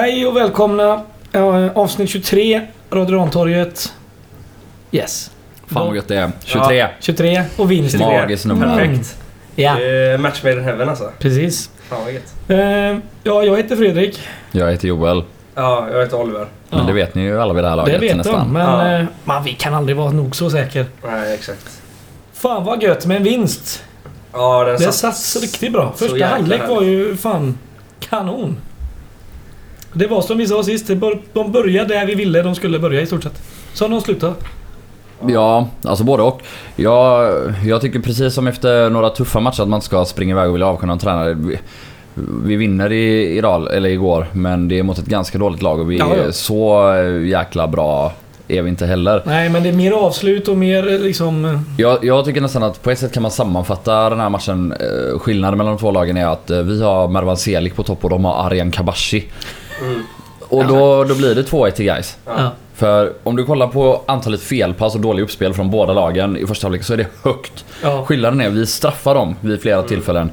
Hej och välkomna. Ja, avsnitt 23, Radio Rantorget. Yes. Fan vad gött det är. 23. 23 och vinst. Mag- Magiskt nummer. Perfekt. Ja, Det är match made in heaven alltså. precis. Fan vad gött. Eh, ja, jag heter Fredrik. Jag heter Joel. Ja, jag heter Oliver. Men Ja. det vet ni ju alla vid det här Det laget vet de, nästan. men Ja. eh, man, vi kan aldrig vara nog så säker. Nej, exakt. Fan vad gött med en vinst. Ja, den Det satt... satt riktigt bra. Första halvlek var ju fan kanon. Det var som vi sa sist, de började där vi ville de skulle börja i stort sett. Så har de slutat. Ja, alltså både och. Jag, jag tycker precis som efter några tuffa matcher att man ska springa iväg och vilja avkunna en tränare. Vi, vi vinner i, idag, eller igår, men det är mot ett ganska dåligt lag och vi Ja, ja. är så jäkla bra är vi inte heller. Nej, men det är mer avslut och mer eh, liksom... eh, Jag, jag tycker nästan att på ett sätt kan man sammanfatta den här matchen. Eh, skillnaden mellan de två lagen är att vi har Mervan Selik på topp och de har Arjan Kabashi. Mm. Och då, då blir det 2-1 till guys. Ja. För om du kollar på antalet felpass och dåliga uppspel från båda lagen i första halvlek så är det högt. Ja. Skillnaden är att vi straffar dem vid flera tillfällen.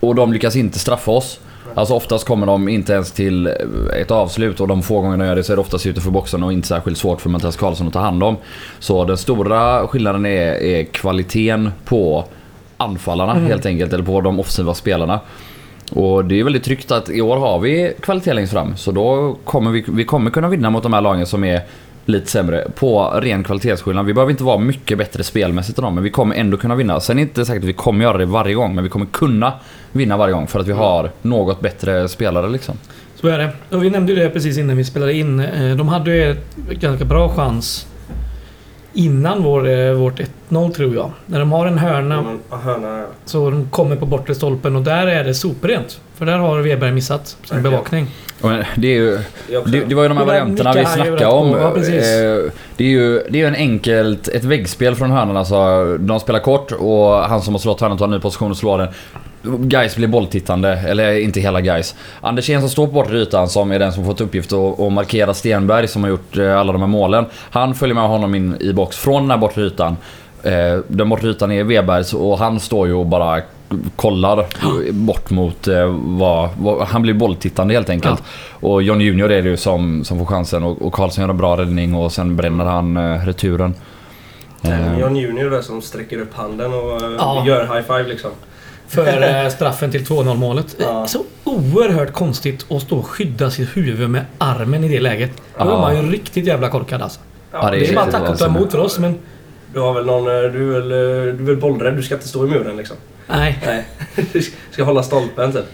Och de lyckas inte straffa oss. Alltså oftast kommer de inte ens till ett avslut och de få gånger de gör det så är det oftast utanför boxen och inte särskilt svårt för Mattias Karlsson att ta hand om. Så den stora skillnaden är, är kvaliteten på anfallarna helt enkelt, eller på de offensiva spelarna. Och det är väldigt tryggt att i år har vi kvalitet längst fram. Så då kommer vi, vi kommer kunna vinna mot de här lagen som är lite sämre på ren kvalitetsskillnad. Vi behöver inte vara mycket bättre spelmässigt än dem, men vi kommer ändå kunna vinna. Sen är det inte säkert att vi kommer göra det varje gång, men vi kommer kunna vinna varje gång för att vi har något bättre spelare liksom. Så är det. Och vi nämnde ju det precis innan vi spelade in. Eh, De hade ju ett ganska bra chans innan vår, eh, vårt 1-0 tror jag. När de har en hörna Mm, hörna, ja. så de kommer på bortre stolpen och där är det soprent. För där har Weberg missat sin Verkligen. bevakning. Och det är ju. Det, det var ju de här varianterna vi snackade om. Ja. Eh, Det är ju det är ju en enkelt, ett väggspel från hörnan alltså. De spelar kort och han som har slått hörnan tar en ny position och slår den. Guys blir bolltittande, eller inte hela guys. Andersén som står på bortre ytan som är den som fått uppgift att, markera Stenberg som har gjort eh, alla de här målen. Han följer med honom in i box från den här bortre ytan. Eh, Den bortre ytan är Webergs och han står ju och bara kollar bort mot eh, vad, vad... Han blir bolltittande helt enkelt. Och John Junior är det ju som, som får chansen och, och Karlsson gör en bra räddning och sen bränner han returen. Eh, John Junior där som sträcker upp handen och Ja. gör high five liksom. För eh, straffen till 2-0 målet. Ja. Så oerhört konstigt att stå och skydda sitt huvud med armen i det läget. Då är man ju riktigt jävla korkad alltså. Ja, Det är bara att riktigt tacka och ta emot för oss men... Du har väl någon... eh, Du är väl, eh, du är väl bollrädd? Du ska inte stå i muren liksom. Nej. Nej. Du ska hålla stolpen typ.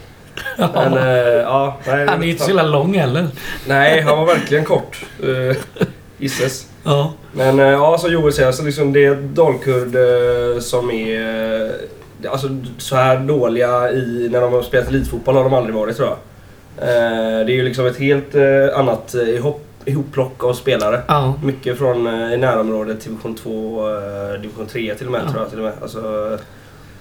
Ja. Men eh, ja... Nej, Han är inte så jävla lång heller. Nej, han var verkligen kort. Uh, Gisses. Ja. Men ja, som Joel säger, så liksom det är Dalkurd som är... Alltså så här dåliga i när de har spelat elitfotboll har de aldrig varit tror jag. Eh, det är ju liksom ett helt eh, annat eh, ihop, ihopplock av spelare. Ja. Mycket från i närområdet, division 2, eh, division 3 till och med Ja. tror jag till och med. Alltså,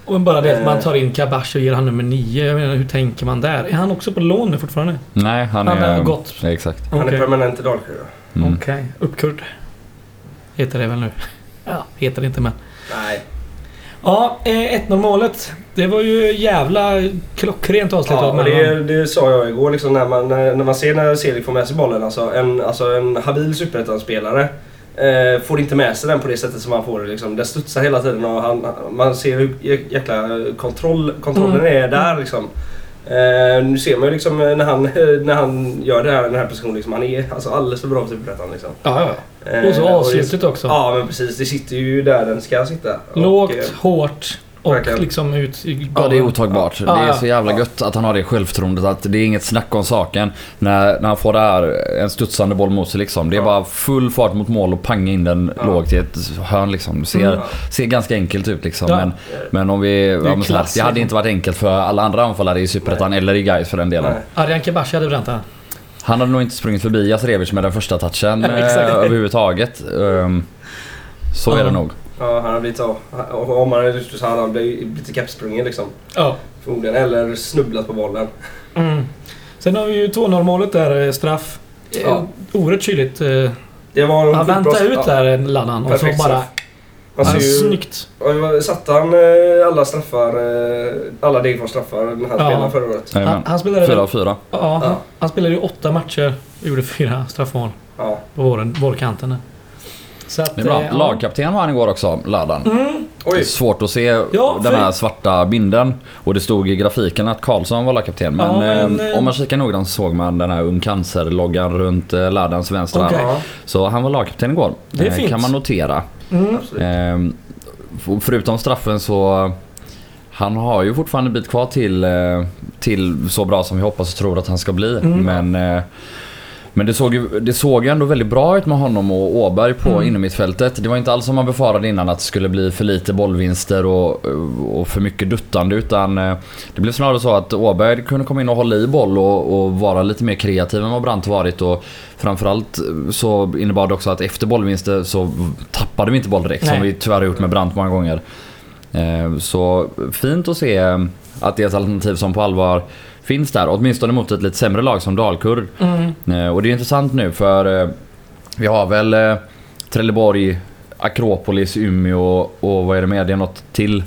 Och bara det att man tar in Kabash och ger han nummer 9. Jag menar, hur tänker man där? Är han också på lån nu fortfarande? Nej, han, Han är... har gått. Ja, exakt. Han Okej. är permanent i Dalkurd. Mm. Okej. Uppkurd. Heter det väl nu? Ja, heter det inte men. Nej. Ja, eh, 1-0 målet. Det var ju jävla klockrent avslut Ja, av det, det sa jag igår liksom när man, när när man ser när Selik får med sig bollen. Alltså en, alltså en habil superettan-spelare eh, får inte med sig den på det sättet som han får det. Liksom. Den studsar hela tiden och han, man ser hur jä- jäkla kontroll, kontrollen Mm. är där liksom. Eh, nu ser man ju liksom eh, när han, när han gör det här, den här positionen. Liksom, han är alltså alldeles för bra för superettan. Liksom. Ja, ja. Eh, Och så avslutet också. Ja men precis, det sitter ju där den ska sitta. Lågt, Och, eh, hårt och Verkligen. liksom ut i Ja, det är otagbart. Ja, det är ja. så jävla gött att han har det självförtroendet. Att det är inget snack om saken. När, när han får det här, en studsande boll mot sig liksom. Det är Ja. bara full fart mot mål och panga in den Ja. lågt i ett hörn liksom. Det ser, Mm. ser ganska enkelt ut liksom. Ja. Men, men om vi... Ja, men så här, det hade inte varit enkelt för alla andra anfallare i Superettan eller i Gais för den delen. Arjan Kabashi hade bränt han. Han hade nog inte sprungit förbi Jasrevic med den första touchen eh, överhuvudtaget. Um, så är Ja. det nog. Ja, han har blivit så. och Om han hade gjort så hade han blivit blivit kappsprungen liksom. Ja. Förmodligen. Eller snubblat på bollen. Mm. Sen har vi ju 2-0 målet där, eh, straff. Ja. Ja. Oerhört kyligt. eh. Det var en Han väntade bra- ut ja. där, Lallan. Och så bara... straff. Han ser Ja, ju... Snyggt. Satte han eh, alla straffar, eh, alla Degerfors straffar den här Ja. spelaren förra året? Han, han spelade Fyra väl, av fyra. ja, Ja. han, han spelade ju åtta matcher och gjorde fyra straffmål Ja. på våren, vårkanten. Så att, Det är bra. eh, ja. Lagkapten var han igår också, Ladan. Mm! Svårt att se Ja, den här svarta binden. Och det stod i grafiken att Karlsson var lagkapten. Men, Ja, men, eh, eh, om man kikar noggrant så såg man den här Ung Cancer-loggan runt eh, Ladans vänstra. Ja, Så han var lagkapten igår. Det eh. Kan man notera. mm. Eh, f- förutom straffen så han har ju fortfarande en bit kvar till, eh, till så bra som vi hoppas och tror att han ska bli. Mm. Men, eh, men det såg, ju, det såg ändå väldigt bra ut med honom och Åberg på Mm. innermittfältet. Det var inte alls som man befarade innan att det skulle bli för lite bollvinster och, och för mycket duttande. Utan eh, det blev snarare så att Åberg kunde komma in och hålla i boll och, och vara lite mer kreativ än vad Brandt varit. Och framförallt så innebar det också att efter bollvinster så tappade vi inte boll direkt. Som Nej. vi tyvärr har gjort med Brandt många gånger. Eh, Så fint att se att det är ett alternativ som på allvar finns där. Åtminstone mot ett lite sämre lag som Dalkurd. Mm. Eh, Och det är intressant nu för eh, vi har väl eh, Trelleborg, Akropolis, Umeå och vad är det mer? Det är något till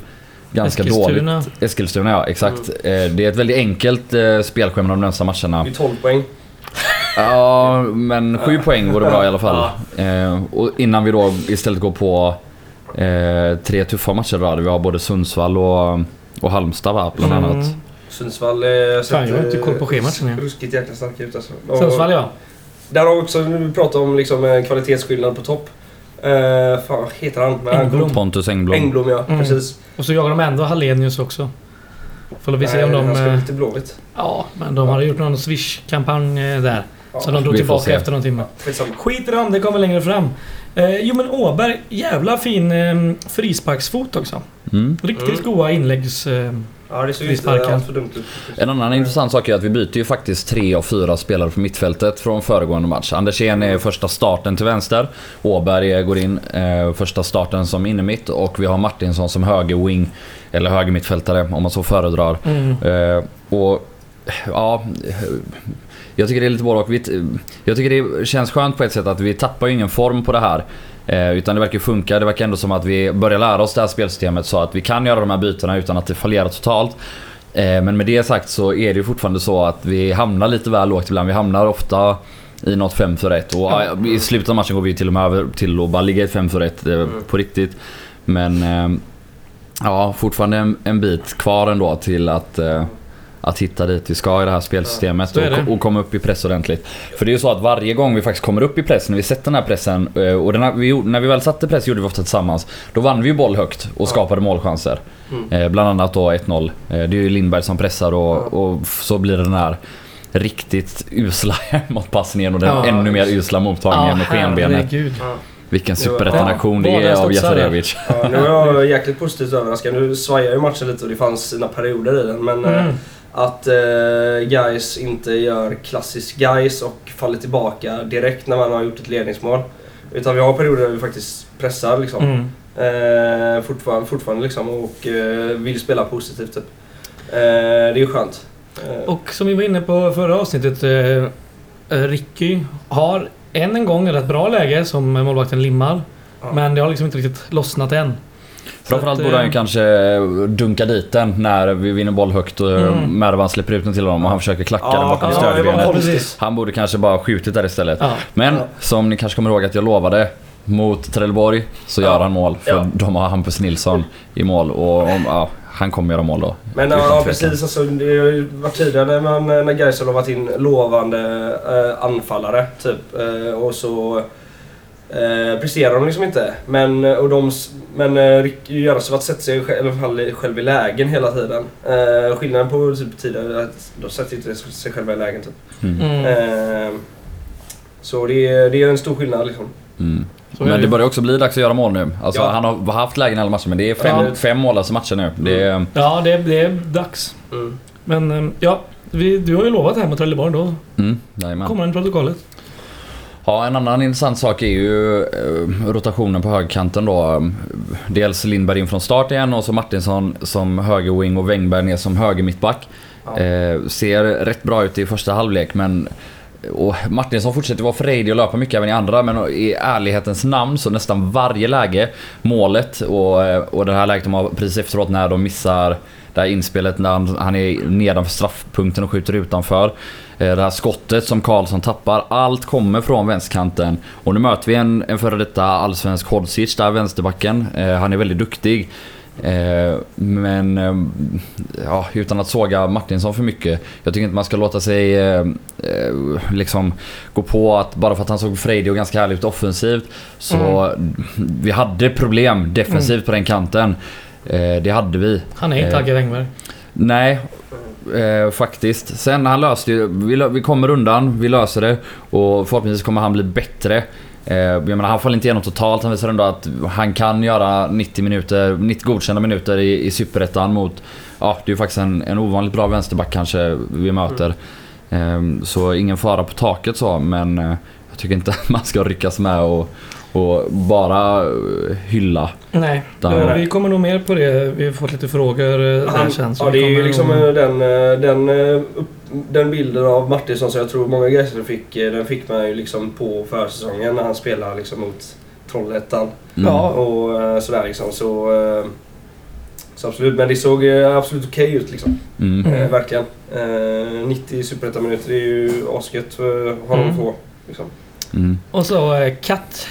ganska Eskilstuna. dåligt. Eskilstuna ja, exakt. Eh, Det är ett väldigt enkelt spelschema de närmsta matcherna. Det är 12 poäng. Ja, men sju poäng vore bra i alla fall. Eh, och innan vi då istället går på tre tuffa matcher då. Vi har både Sundsvall och, och Halmstad va, bland annat. Mm. Sundsvall eh, Fan, jag har inte koll på schematchen, ja. Ruskigt jäkla starka ut alltså. Och Sundsvall ja. Där har vi också, nu vi pratar om liksom en kvalitetsskillnad på topp. Eh, fan vad heter han? Men han- Engblom. Pontus Engblom. Engblom ja, Mm. precis. Och så jagar de ändå Hallenius också. Får vi se om de... Han ska eh, till Blåvitt. Ja, men de hade gjort någon Swish-kampanj eh, där. Ja. Så de drog tillbaka efter någon timme. Skitsamma. Skit i dem, det kommer längre fram. Eh, jo men Åberg, jävla fin eh, frisparksfot också. Mm. Riktigt Mm. goda inläggs... Eh, Ja, det ju inte Frisparken. allt för dumt ut. En annan intressant sak är att vi byter ju faktiskt tre av fyra spelare på mittfältet från föregående match. Andersén är första starten till vänster. Åberg går in eh, första starten som innermitt och vi har Martinsson som höger wing eller höger mittfältare om man så föredrar. mm. Eh, och ja, jag tycker det är lite både och. Vi- Jag tycker det känns skönt på ett sätt att vi tappar ju ingen form på det här. Eh, utan det verkar funka. Det verkar ändå som att vi börjar lära oss det här spelsystemet så att vi kan göra de här bytena utan att det fallerar totalt. Eh, men med det sagt så är det ju fortfarande så att vi hamnar lite väl lågt ibland. Vi hamnar ofta i något 5 för 1 och ja, i slutet av matchen går vi till och med över till att bara ligga i ett 5 för 1 eh, på riktigt. Men ja, fortfarande en, en bit kvar ändå till att att hitta dit vi ska i det här spelsystemet är det. och, och komma upp i press ordentligt. För det är ju så att varje gång vi faktiskt kommer upp i press, när vi sätter den här pressen eh, och den här, vi, när vi väl satte press gjorde vi ofta tillsammans. Då vann vi ju boll högt och skapade målchanser. Mm. Eh, Bland annat då 1-0. Eh, Det är ju Lindberg som pressar och, och så blir det den här riktigt usla hemåtpassningen och den Ja, ännu mer usla mottagningen med skenbenet. Ja. Vilken superettanaktion ja. det är av. Jaserevic. Ja, nu är jag jäkligt positivt överraskad. Nu svajar ju matchen lite och det fanns sina perioder i den. Men Mm. Att eh, guys inte gör klassisk guys och faller tillbaka direkt när man har gjort ett ledningsmål. Utan vi har perioder där vi faktiskt pressar liksom. Mm. Eh, fortfarande, fortfarande liksom och eh, vill spela positivt typ. Eh, det är ju skönt. Eh, Och som vi var inne på förra avsnittet. Eh, eh, Ricky har än en gång ett rätt bra läge som målvakten limmar. Ja. Men det har liksom inte riktigt lossnat än. Framförallt borde han eh, ju kanske dunka dit den när vi vinner boll högt och Mm. Mervan släpper ut den till honom och han försöker klacka den bakom ja, stödbenet. Han borde kanske bara skjutit där istället. Ja. Men Ja. som ni kanske kommer ihåg att jag lovade mot Trelleborg så Ja. gör han mål. För Ja. de har Hampus Nilsson i mål och om, ja, han kommer göra mål då. Men ja, precis. Alltså, det har ju varit tidigare när, när Gais har lovat in lovande eh, anfallare. Typ. Eh, och så eh, presterar de liksom inte. Men, och de, men eh, Rick Jarosovat sätter sig själv, i alla fall själv i lägen hela tiden. Eh, skillnaden på typ, tidigare är att de sätter inte sig själva i lägen. Typ. Mm. Mm. Eh, så det är, det är en stor skillnad liksom. Mm. Men det. det börjar också bli dags att göra mål nu. Alltså, Ja. Han har haft lägen alla matcher men det är fem, Ja. fem mållösa matcher nu. Det är, Ja, det, det är dags. Mm. Men eh, ja, vi, du har ju lovat här mot Trelleborg. Då mm, jajamän. kommer den i protokollet. Ja, en annan intressant sak är ju eh, rotationen på högerkanten då. Dels Lindberg in från start igen och så Martinsson som högerwing och Wängberg ner som höger mittback. Ja. Eh, ser rätt bra ut i första halvlek men och Martinsson fortsätter vara frejdig och löpa mycket även i andra men i ärlighetens namn så nästan varje läge, målet och, eh, och det här läget de har precis efteråt när de missar det här inspelet när han, han är nedanför straffpunkten och skjuter utanför. Eh, Det här skottet som Karlsson tappar. Allt kommer från vänsterkanten. Och nu möter vi en, en före detta allsvensk Hodzic där, vänsterbacken. Eh, Han är väldigt duktig. Eh, Men ja, utan att såga Martinsson för mycket. Jag tycker inte man ska låta sig liksom gå på att bara för att han såg frejdig och ganska härlig ut offensivt så vi hade problem defensivt på den kanten. Det hade vi. Han är inte Agge Wängberg. Nej, eh, faktiskt. Sen han löste ju, vi, vi kommer undan, vi löser det och förhoppningsvis kommer han bli bättre. Eh, jag menar, han faller inte igenom totalt, han visar ändå att han kan göra 90 minuter, 90 godkända minuter i, i Superettan mot, ja det är ju faktiskt en, en ovanligt bra vänsterback kanske vi möter. Eh, så ingen fara på taket så, men eh, jag tycker inte man ska ryckas med och, och bara eh, hylla. Nej, Där. ja, vi kommer nog mer på det. Vi har fått lite frågor eh, där Han, sen. så ja, det är ju liksom nog- eh, den, den, den bilden av Martinsson som jag tror många Gaisare fick. Den fick man ju liksom på försäsongen när han spelade liksom mot Trollhättan. Mm. Ja. Och sådär liksom. Så, så absolut. Men det såg absolut okej ut liksom. Mm. Eh, verkligen. Eh, 90 superettan-minuter det är ju asgött för honom Mm. att få. Liksom. Mm. Och så eh, katt,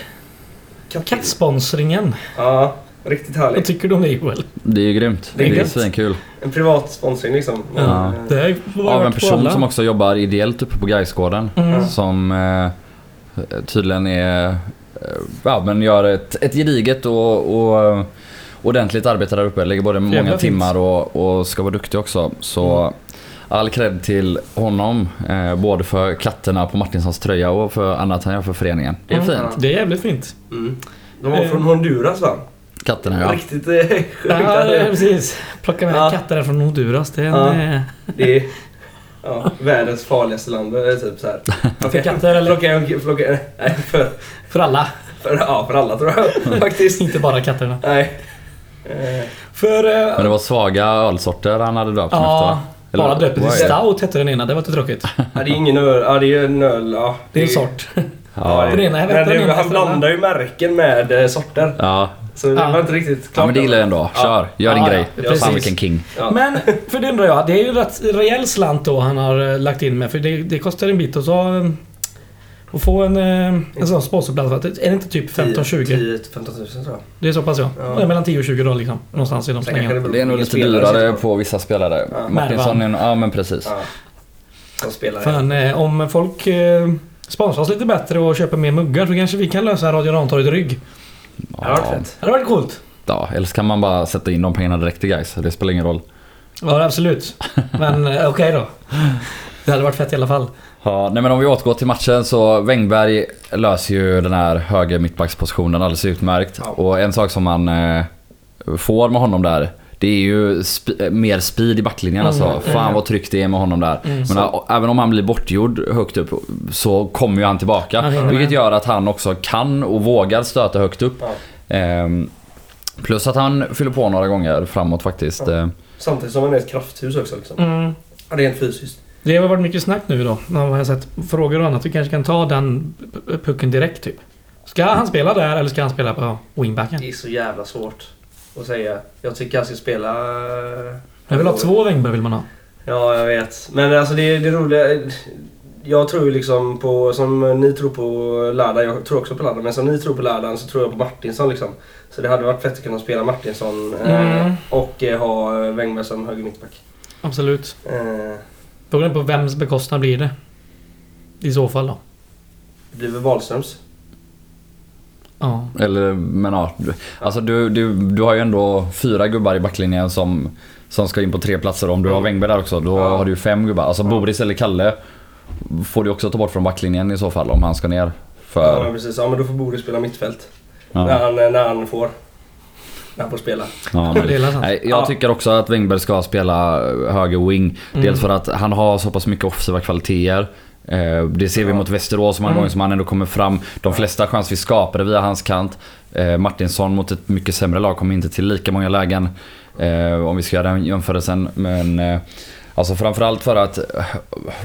kattsponsringen. Ja, riktigt Vad härligt. tycker du om det Joel? Det är ju grymt. Det är Det är svinkul. En privat sponsring liksom. Ja. eh, Det är vad Av en person alla. som också jobbar ideellt uppe på Gaisgården. Mm. Som eh, tydligen är... Eh, ja, men gör ett, ett gediget och, och eh, ordentligt arbete där uppe. Lägger både många timmar och, och ska vara duktig också. Så Mm. All cred till honom. Eh, både för katterna på Martinssons tröja och för annat han gör för föreningen. Det är Mm. fint. Det är jävligt fint. Mm. De var Eh. från Honduras va? Katterna ja. Riktigt eh, sjukt. Ja, precis. Plocka med Ja. katter från Honduras. Det är en, Ja. eh, Det är ja, världens farligaste land. eh, Typ så här. För katter eller? Plocka, plocka, nej, för, för alla. för, ja, för alla tror jag faktiskt. Inte bara katterna. Nej. Eh, För... eh, Men det var svaga ölsorter han hade döpt Ja, efter. Bara döpt till? Stout hette den ena. Det var inte tråkigt. ja, det är ingen öl. Ja, det är en öl. Ja, Det är en sort. Ja, Den ena, jag vet Men den det, ena han blandar ju märken med eh, sorter. ja. Så det Ja. var inte riktigt klart. ja men det gillar jag ändå. Ja. Kör, gör din Ja, grej. ja, Fan vilken king. Ja. Men, för det undrar jag. Det är ju rätt rejäl slant då han har eh, lagt in med. För det, det kostar en bit att ta... Att få en, eh, en sån sponsorplats. Är det inte typ 15-20? 10-15 tusen tror jag. Det är så pass ja. Ja. Mellan 10 och 20 då liksom. Någonstans i de slängarna. Det är nog lite dyrare på vissa spelare. Ja. Martinsson är Ja men precis. Ja. Som spelar. Fan, eh, om folk eh, sponsrar oss lite bättre och köper mer muggar så kanske vi kan lösa Radio Rantorget rygg. Det hade varit fett. Det hade varit coolt. Ja, eller så kan man bara sätta in de pengarna direkt i guys. Det spelar ingen roll. Ja, absolut. Men eh, okej då. Det hade varit fett i alla fall. Ja, nej men om vi återgår till matchen så Wängberg löser ju den här höger mittbackspositionen alldeles utmärkt. Ja. Och en sak som man eh, får med honom där det är ju sp- mer speed i backlinjen alltså. Mm, Fan mm. vad tryggt det är med honom där. Mm, Men, även om han blir bortgjord högt upp så kommer ju han tillbaka. Hinner vilket gör att han också kan och vågar stöta högt upp. Ja. Ehm, plus att han fyller på några gånger framåt faktiskt. Ja. Eh, Samtidigt som han är ett krafthus också liksom. Mm. Rent fysiskt. Det har varit mycket snack nu då. När man har sett frågor och annat. Vi kanske kan ta den pucken direkt typ. Ska han spela där eller ska han spela på wingbacken? Det är så jävla svårt att säga. Jag tycker han ska spela... eh, Jag vill ha två Wängberg vill man ha. Ja, jag vet. Men alltså det, det roliga... Jag tror ju liksom på... Som ni tror på lördag, jag tror också på lördag. Men som ni tror på lördagen så tror jag på Martinsson liksom. Så det hade varit fett att kunna spela Martinsson eh, Mm. och eh, ha Wängberg som höger mittback. Absolut. Eh, Frågan är på vems bekostnad blir det? I så fall då. det blir väl Wahlströms. Ja. Eller men ja, du, alltså du, du, du har ju ändå fyra gubbar i backlinjen som, som ska in på tre platser. Om du har. Wängberg där också, då Ja. har du ju fem gubbar. Alltså Ja. Boris eller Kalle får du också ta bort från backlinjen i så fall om han ska ner. Ja, För... men precis. Ja, men då får Boris spela mittfält. Ja, När, han, när han får. När han spela. ja, men, nej, jag Ja. tycker också att Wängberg ska spela höger wing. Mm. Dels för att han har så pass mycket offensiva kvaliteter. Eh, Det ser vi Ja. mot Västerås många Mm. gånger som han ändå kommer fram. De flesta chanser vi skapade via hans kant. Eh, Martinsson mot ett mycket sämre lag kommer inte till lika många lägen. Eh, Om vi ska göra den jämförelsen. Men eh, Alltså framförallt för att eh,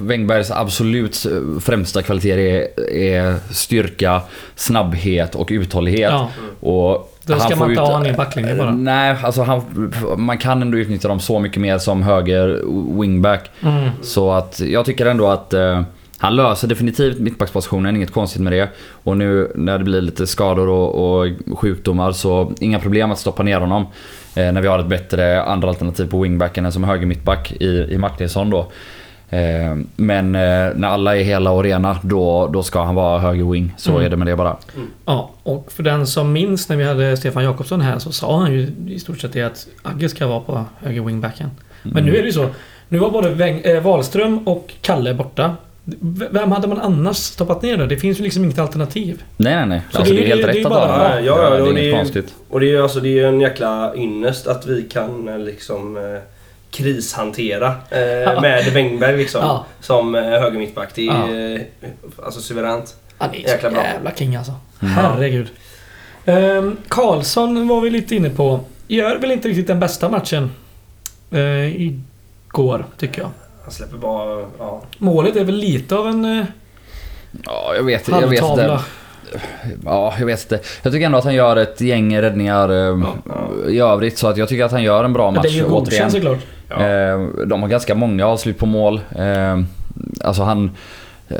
Wängbergs absolut främsta kvaliteter är, är styrka, snabbhet och uthållighet. Ja, Och då ska man inte ha han i backlinjen bara. Nej, alltså han, man kan ändå utnyttja dem så mycket mer som höger wingback. Mm. Så att jag tycker ändå att eh, han löser definitivt mittbackspositionen, inget konstigt med det. Och nu när det blir lite skador och, och sjukdomar så inga problem att stoppa ner honom. Eh, när vi har ett bättre andra alternativ på wingbacken än som höger mittback i, i Martinsson då. Eh, men eh, när alla är hela och rena då, då ska han vara höger wing. Så Mm. är det med det bara. Ja, och för den som minns när vi hade Stefan Jakobsson här så sa han ju i stort sett det att Agge ska vara på höger wingbacken. Men nu är det ju så. Nu var både eh, Wahlström och Kalle borta. Vem hade man annars stoppat ner då? Det finns ju liksom inget alternativ. Nej nej nej. Så Alltså, det det, är- är helt det är rätt att bara- ha det. Ja, ja, det är och inget det är- konstigt. Och det är ju alltså, det är en jäkla ynnest att vi kan liksom eh, krishantera eh, med Wängberg liksom. Ja. Som eh, höger mittback. Det är Ja. eh, alltså suveränt. Han är Jäkla så bra. jävla king alltså. Herregud. Ehm, Karlsson var vi lite inne på. Gör väl inte riktigt den bästa matchen eh, igår, tycker jag. Han släpper bara... Ja. Målet är väl lite av en eh, Ja, jag vet, jag vet inte. Ja, jag vet inte. Jag tycker ändå att han gör ett gäng räddningar eh, i övrigt. Så att jag tycker att han gör en bra match. det är ju godkänt såklart. Ja. Eh, De har ganska många avslut på mål. Eh, Alltså han,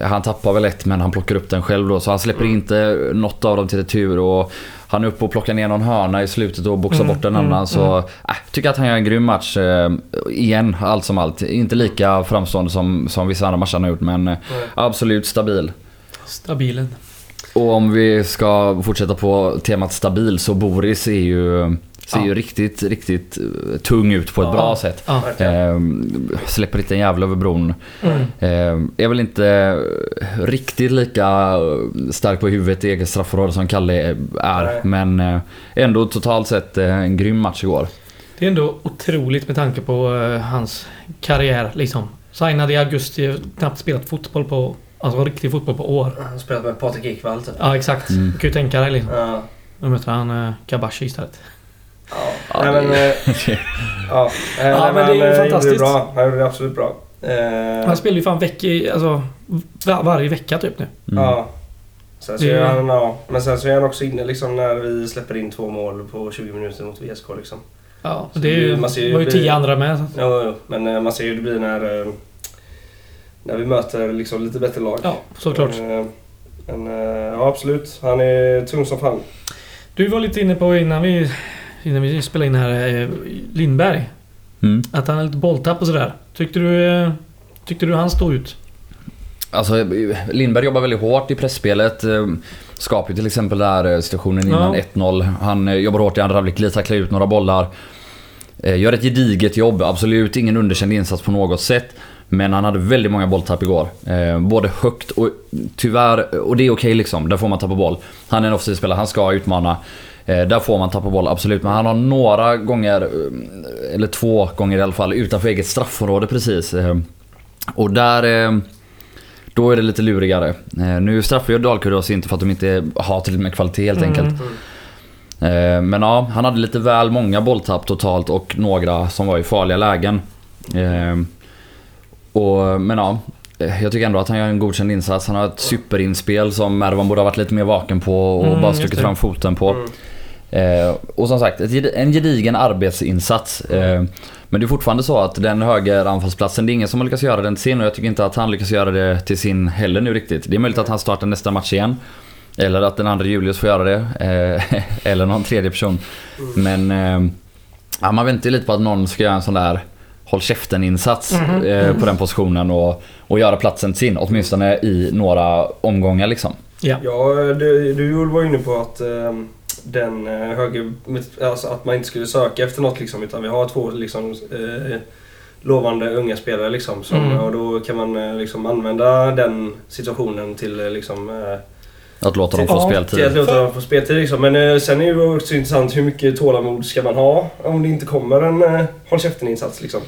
han tappar väl ett men han plockar upp den själv då. Så han släpper Mm. inte något av dem till retur. Och han är uppe och plockar ner någon hörna i slutet och boxar Mm, bort en mm, annan. Så äh, tycker att han gör en grym match. Eh, igen, allt som allt. Inte lika framstående som, som vissa andra matcher han har gjort men Nej. absolut stabil. Stabilen. Och om vi ska fortsätta på temat stabil så Boris är ju, ser Ja. ju riktigt, riktigt eh, tung ut på ett Ja. bra sätt. Ja. Ehm, släpper inte en jävla över bron. Mm. Ehm, är väl inte riktigt lika stark på huvudet i eget straffområde som Kalle är. Nej. Men eh, ändå totalt sett eh, en grym match igår. Det är ändå otroligt med tanke på eh, hans karriär liksom. Signade i augusti, knappt spelat fotboll på... Alltså riktig fotboll på år. Han spelat med Patrik Ekwall typ. Ja exakt. Mm. Du kan ju tänka dig liksom. Ja. Nu möter han uh, Kabashi istället. Ja. Ja, nej, men, eh, ja. Eh, Ja, nej, men det är ju eh, fantastiskt. Bra. Han gjorde det absolut bra. Eh, Han spelar ju fan veck i, alltså, var, varje vecka typ nu. Mm. Ja. Sen så är han, ja. Men sen så är han också inne liksom när vi släpper in två mål på 20 minuter mot VSK liksom. Ja, Så det är ju, man ser ju var ju tio andra med. så- Jo, jo. Men eh, man ser ju hur det blir när, eh, när vi möter liksom lite bättre lag. Ja, såklart. Eh, Men eh, ja, absolut. Han är tung som fan. Du var lite inne på innan vi, innan vi spelade in här, eh, Lindberg. Mm. Att han har lite bolltapp och sådär. Tyckte du, tyckte du han stod ut? Alltså, Lindberg jobbar väldigt hårt i pressspelet. Skapar ju till exempel den där situationen innan Ja. 1-0. Han jobbar hårt i andra halvlek, glidtacklar ut några bollar. Gör ett gediget jobb, absolut ingen underkänd insats på något sätt. Men han hade väldigt många bolltapp igår. Eh, både högt och tyvärr, och det är okej liksom. Där får man tappa boll. Han är en offensiv spelare, han ska utmana. Eh, där får man tappa boll, absolut. Men han har några gånger, eh, eller två gånger i alla fall, utanför eget straffområde precis. Eh, och där... Då är det lite lurigare. Nu straffar ju Dalkurd oss inte för att de inte har tillräckligt med kvalitet helt Mm. enkelt. Eh, men ja, han hade lite väl många bolltapp totalt och några som var i farliga lägen. Och, men ja, jag tycker ändå att han gör en godkänd insats. Han har ett superinspel som Mervan borde ha varit lite mer vaken på och Mm, bara stuckit fram foten på. Mm. Eh, och som sagt, ett, en gedigen arbetsinsats. Eh, men det är fortfarande så att den höger anfallsplatsen, det är ingen som har lyckats göra den till sin och jag tycker inte att han lyckas göra det till sin heller nu riktigt. Det är möjligt att han startar nästa match igen. Eller att den andra Julius får göra det. Eh, eller någon tredje person. Men eh, ja, man väntar ju lite på att någon ska göra en sån där håll käften-insats Mhm. eh, på den positionen och, och göra platsen till sin. Åtminstone i några omgångar liksom. Ja. Ja, du, du Joel var inne på att eh, den eh, höger... Alltså att man inte skulle söka efter något liksom. Utan vi har två liksom eh, lovande unga spelare liksom. Som, Mm. Och då kan man eh, liksom använda den situationen till eh, liksom... Eh, Att låta dem Ja, få till att speltid. låta dem få speltid liksom. Men eh, sen är det ju också intressant hur mycket tålamod ska man ha om det inte kommer en eh, håll käften-insats liksom.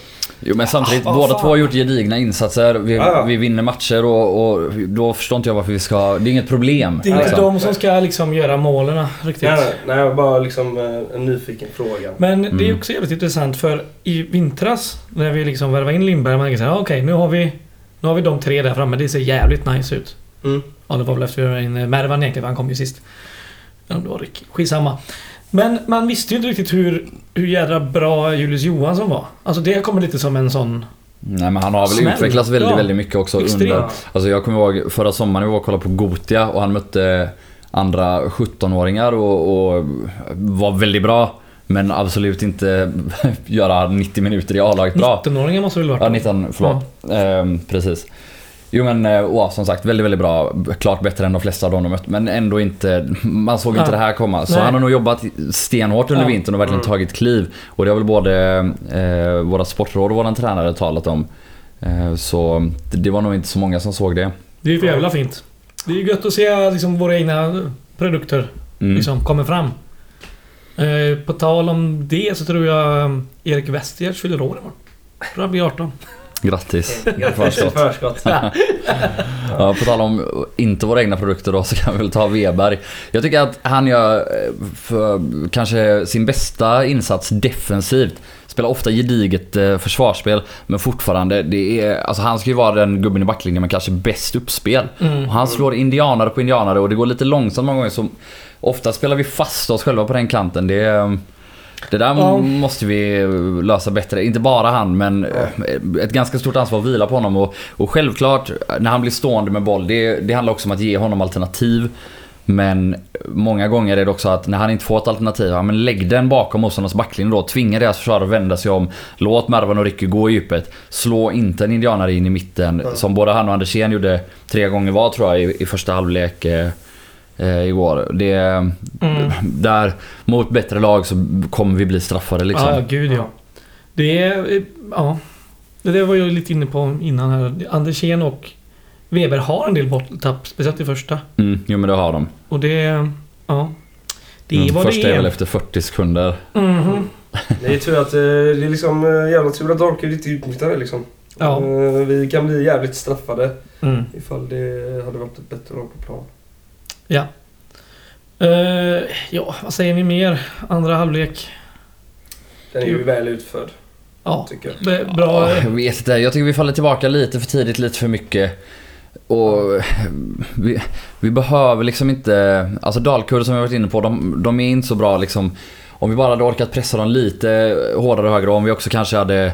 Jo men samtidigt, Ah, båda fan. två har gjort gedigna insatser. Vi, Ja, ja. vi vinner matcher och, och då förstår inte jag varför vi ska... Det är inget problem. Det är inte liksom. de som ska liksom göra målen riktigt. Nej, nej, nej, bara liksom eh, en nyfiken fråga. Men det är Mm. också jävligt intressant för i vintras när vi liksom värvade in Lindberg, man tänkte såhär, okej nu har vi Nu har vi de tre där framme, det ser jävligt nice ut. Mm. Ja, det var väl efter vi in eh, Mervan egentligen, för han kom ju sist. Ja, det var Rick. Skitsamma. Men man visste ju inte riktigt hur, hur jädra bra Julius Johansson var. Alltså det kommer lite som en sån... Nej men han har väl Smäll. utvecklats väldigt, Ja. väldigt mycket också under... Alltså jag kommer ihåg förra sommaren vi var och kollade på Gotia och han mötte andra 17-åringar och, och var väldigt bra. Men absolut inte göra 90 minuter i A-laget bra. 19-åringar måste väl varit Ja, 19, förlåt. Ehm, precis. Jo men eh, åh, som sagt väldigt, väldigt bra. Klart bättre än de flesta av dem de mött. Men ändå inte... Man såg inte Ja. det här komma. Så Nej. han har nog jobbat stenhårt under Ja. vintern och verkligen Mm. tagit kliv. Och det har väl både eh, våra sportråd och våran tränare talat om. Eh, så det, var nog inte så många som såg det. Det är ju för jävla fint. Det är ju gött att se liksom våra egna produkter Mm. liksom kommer fram. Eh, på tal om det så tror jag um, Erik Westgård fyller år imorgon. Jag tror han blir 18. Grattis. Grattis i förskott. Ja, på tal om inte våra egna produkter då så kan vi väl ta Weberg. Jag tycker att han gör eh, för, kanske sin bästa insats defensivt. Spelar ofta gediget eh, försvarsspel men fortfarande, det är, alltså han ska ju vara den gubben i backlinjen med kanske bäst uppspel. Mm. Och han slår indianare på indianare och det går lite långsamt många gånger så ofta spelar vi fast oss själva på den kanten. Det, är- det där Ja. måste vi lösa bättre. Inte bara han men eh, ett ganska stort ansvar att vila på honom. Och, och självklart när han blir stående med boll, det, det handlar också om att ge honom alternativ. Men många gånger är det också att när han inte får ett alternativ, ja, men lägg den bakom motståndarnas backlinje då. Tvinga deras försvarare att vända sig om. Låt Mervan och Ricky gå i djupet. Slå inte en indianare in i mitten. Som både han och Andersén gjorde tre gånger var tror jag i, i första halvlek eh, igår. Det, Mm. Där mot bättre lag så kommer vi bli straffade liksom. Ja, gud ja. Det är... eh, Ja. Det var jag lite inne på innan här. Andersén och Weber har en del bolltapp, speciellt i första. Mm, jo men det har de. Och det... Ja. Det är Mm, vad Första det är väl är. efter 40 sekunder. Mhm. Det är tur att eh, det är liksom eh, jävla tur att Dalkurd inte utnyttjar det liksom. Ja. Vi kan bli jävligt straffade Mm. ifall det hade varit ett bättre lag på plan. Ja. Eh, ja, vad säger vi mer? Andra halvlek. Den är ju väl utförd, Ja. tycker jag. Bra. Ja, jag vet inte, jag tycker vi faller tillbaka lite för tidigt, lite för mycket. Och vi, vi behöver liksom inte... Alltså Dalkurd som vi varit inne på, de, de är inte så bra liksom. Om vi bara hade orkat pressa dem lite hårdare och högre och om vi också kanske hade eh,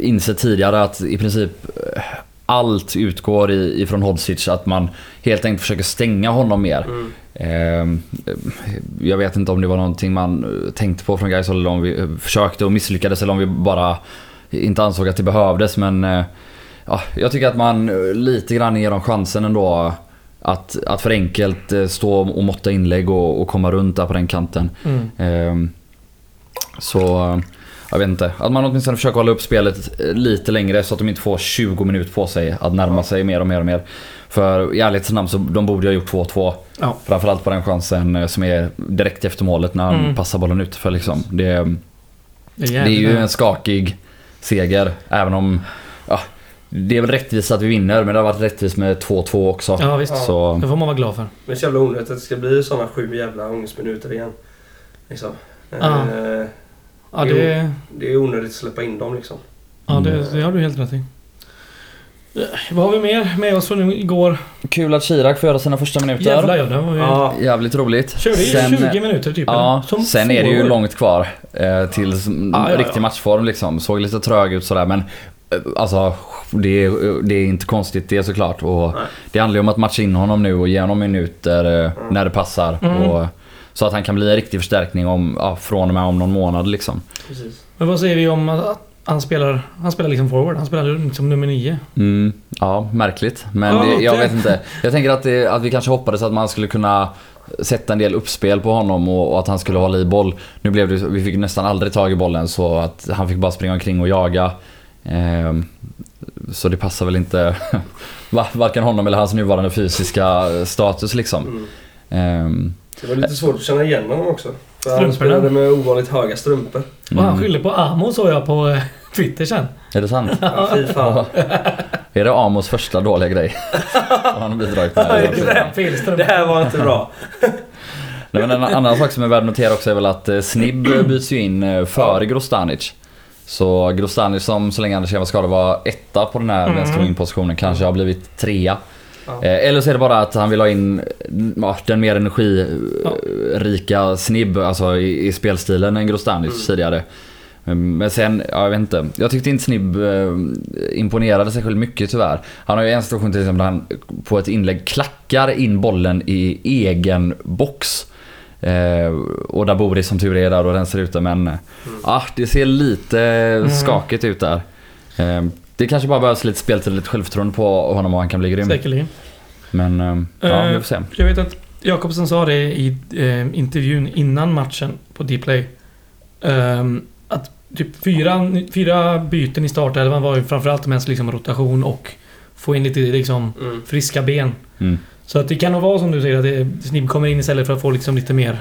insett tidigare att i princip eh, allt utgår ifrån Hodzic. Att man helt enkelt försöker stänga honom mer. Mm. Ehm, Jag vet inte om det var någonting man eh, tänkte på från Gais eller om vi eh, försökte och misslyckades eller om vi bara inte ansåg att det behövdes men eh, ja, Jag tycker att man lite grann ger dem chansen ändå att, att för enkelt stå och måtta inlägg och, och komma runt där på den kanten. Mm. Ehm, Så jag vet inte, att man åtminstone försöker hålla upp spelet eh, lite längre så att de inte får 20 minuter på sig att närma sig mer och mer och mer. För i ärlighetens namn så de borde ha gjort 2-2. Ja. Framförallt på den chansen eh, som är direkt efter målet när han Mm. passar bollen ut för liksom. Det, Det är, det är jävligt ju en skakig seger även om ja, det är väl rättvist att vi vinner men det har varit rättvist med 2-2 också. Ja, visst. Så Det får man vara glad för. Men så jävla onödigt att det ska bli sådana sju jävla ångestminuter igen. Liksom. Ja. Eh, Ja, det, Det är onödigt att släppa in dem liksom. ja, det, det har du helt rätt i. Vad har vi mer med oss från igår? kul att Chirac får göra sina första minuter. Jävlar ja, det var ju... Ja, Jävligt roligt. Körde Sen- 20 minuter typ. Ja, eller? Sen är det ju långt kvar eh, till s- Ja, ja, ja. riktig matchform liksom. Såg lite trög ut sådär men eh, alltså det är, det är inte konstigt det såklart. Och Nej. det handlar ju om att matcha in honom nu och ge honom minuter eh, när det passar. Mm. Och, så att han kan bli en riktig förstärkning om, ja, från och med om någon månad liksom. precis. Men vad säger vi om att han spelar... Han spelar liksom forward. Han spelar liksom nummer 9. Mm, ja, märkligt. Men Ja, det, jag vet inte. Jag tänker att, det, att vi kanske hoppades att man skulle kunna sätta en del uppspel på honom och, och att han skulle hålla i boll. Nu blev det vi fick nästan aldrig tag i bollen så att han fick bara springa omkring och jaga. Ehm, så det passar väl inte va- varken honom eller hans nuvarande fysiska status liksom. Mm. Ehm, Det var lite svårt att känna igen honom också. För han spelade med ovanligt höga strumpor. Och han mm. skyller på Amo såg jag på eh, Twitter sen. Är det sant? Ja, fy fan. Är det Amos första dåliga grej? Som han har bidragit med? Det här var inte bra. Nej, men en annan sak som är värd att notera också är väl att eh, Snibb byts ju in eh, före Grostanic. Så Grostanic som så länge Anders var skadad var etta på den här Mm. vänsterwing-positionen kanske har blivit trea. Ja. Eh, Eller så är det bara att han vill ha in ja, den mer energirika Snibb alltså i, i spelstilen än Grostanic Mm. tidigare. Mm, Men sen, ja, jag vet inte. Jag tyckte inte Snibb eh, imponerade särskilt mycket tyvärr. Han har ju en situation till exempel där han på ett inlägg klackar in bollen i egen box. Eh, och där Boris som tur är där och rensar ut det men ah, det ser lite skakigt ut där. Eh, det kanske bara behövs lite speltid och lite självförtroende på honom och han kan bli grym. Säkerligen. Men eh, ja, vi får se. Jag vet att Jakobsen sa det i eh, intervjun innan matchen på Dplay. Um, att typ fyra, fyra byten i startelvan var ju framförallt mest liksom rotation och få in lite liksom Mm. friska ben. Mm. Så att det kan nog vara som du säger att det, Snibb kommer in istället för att få liksom lite mer...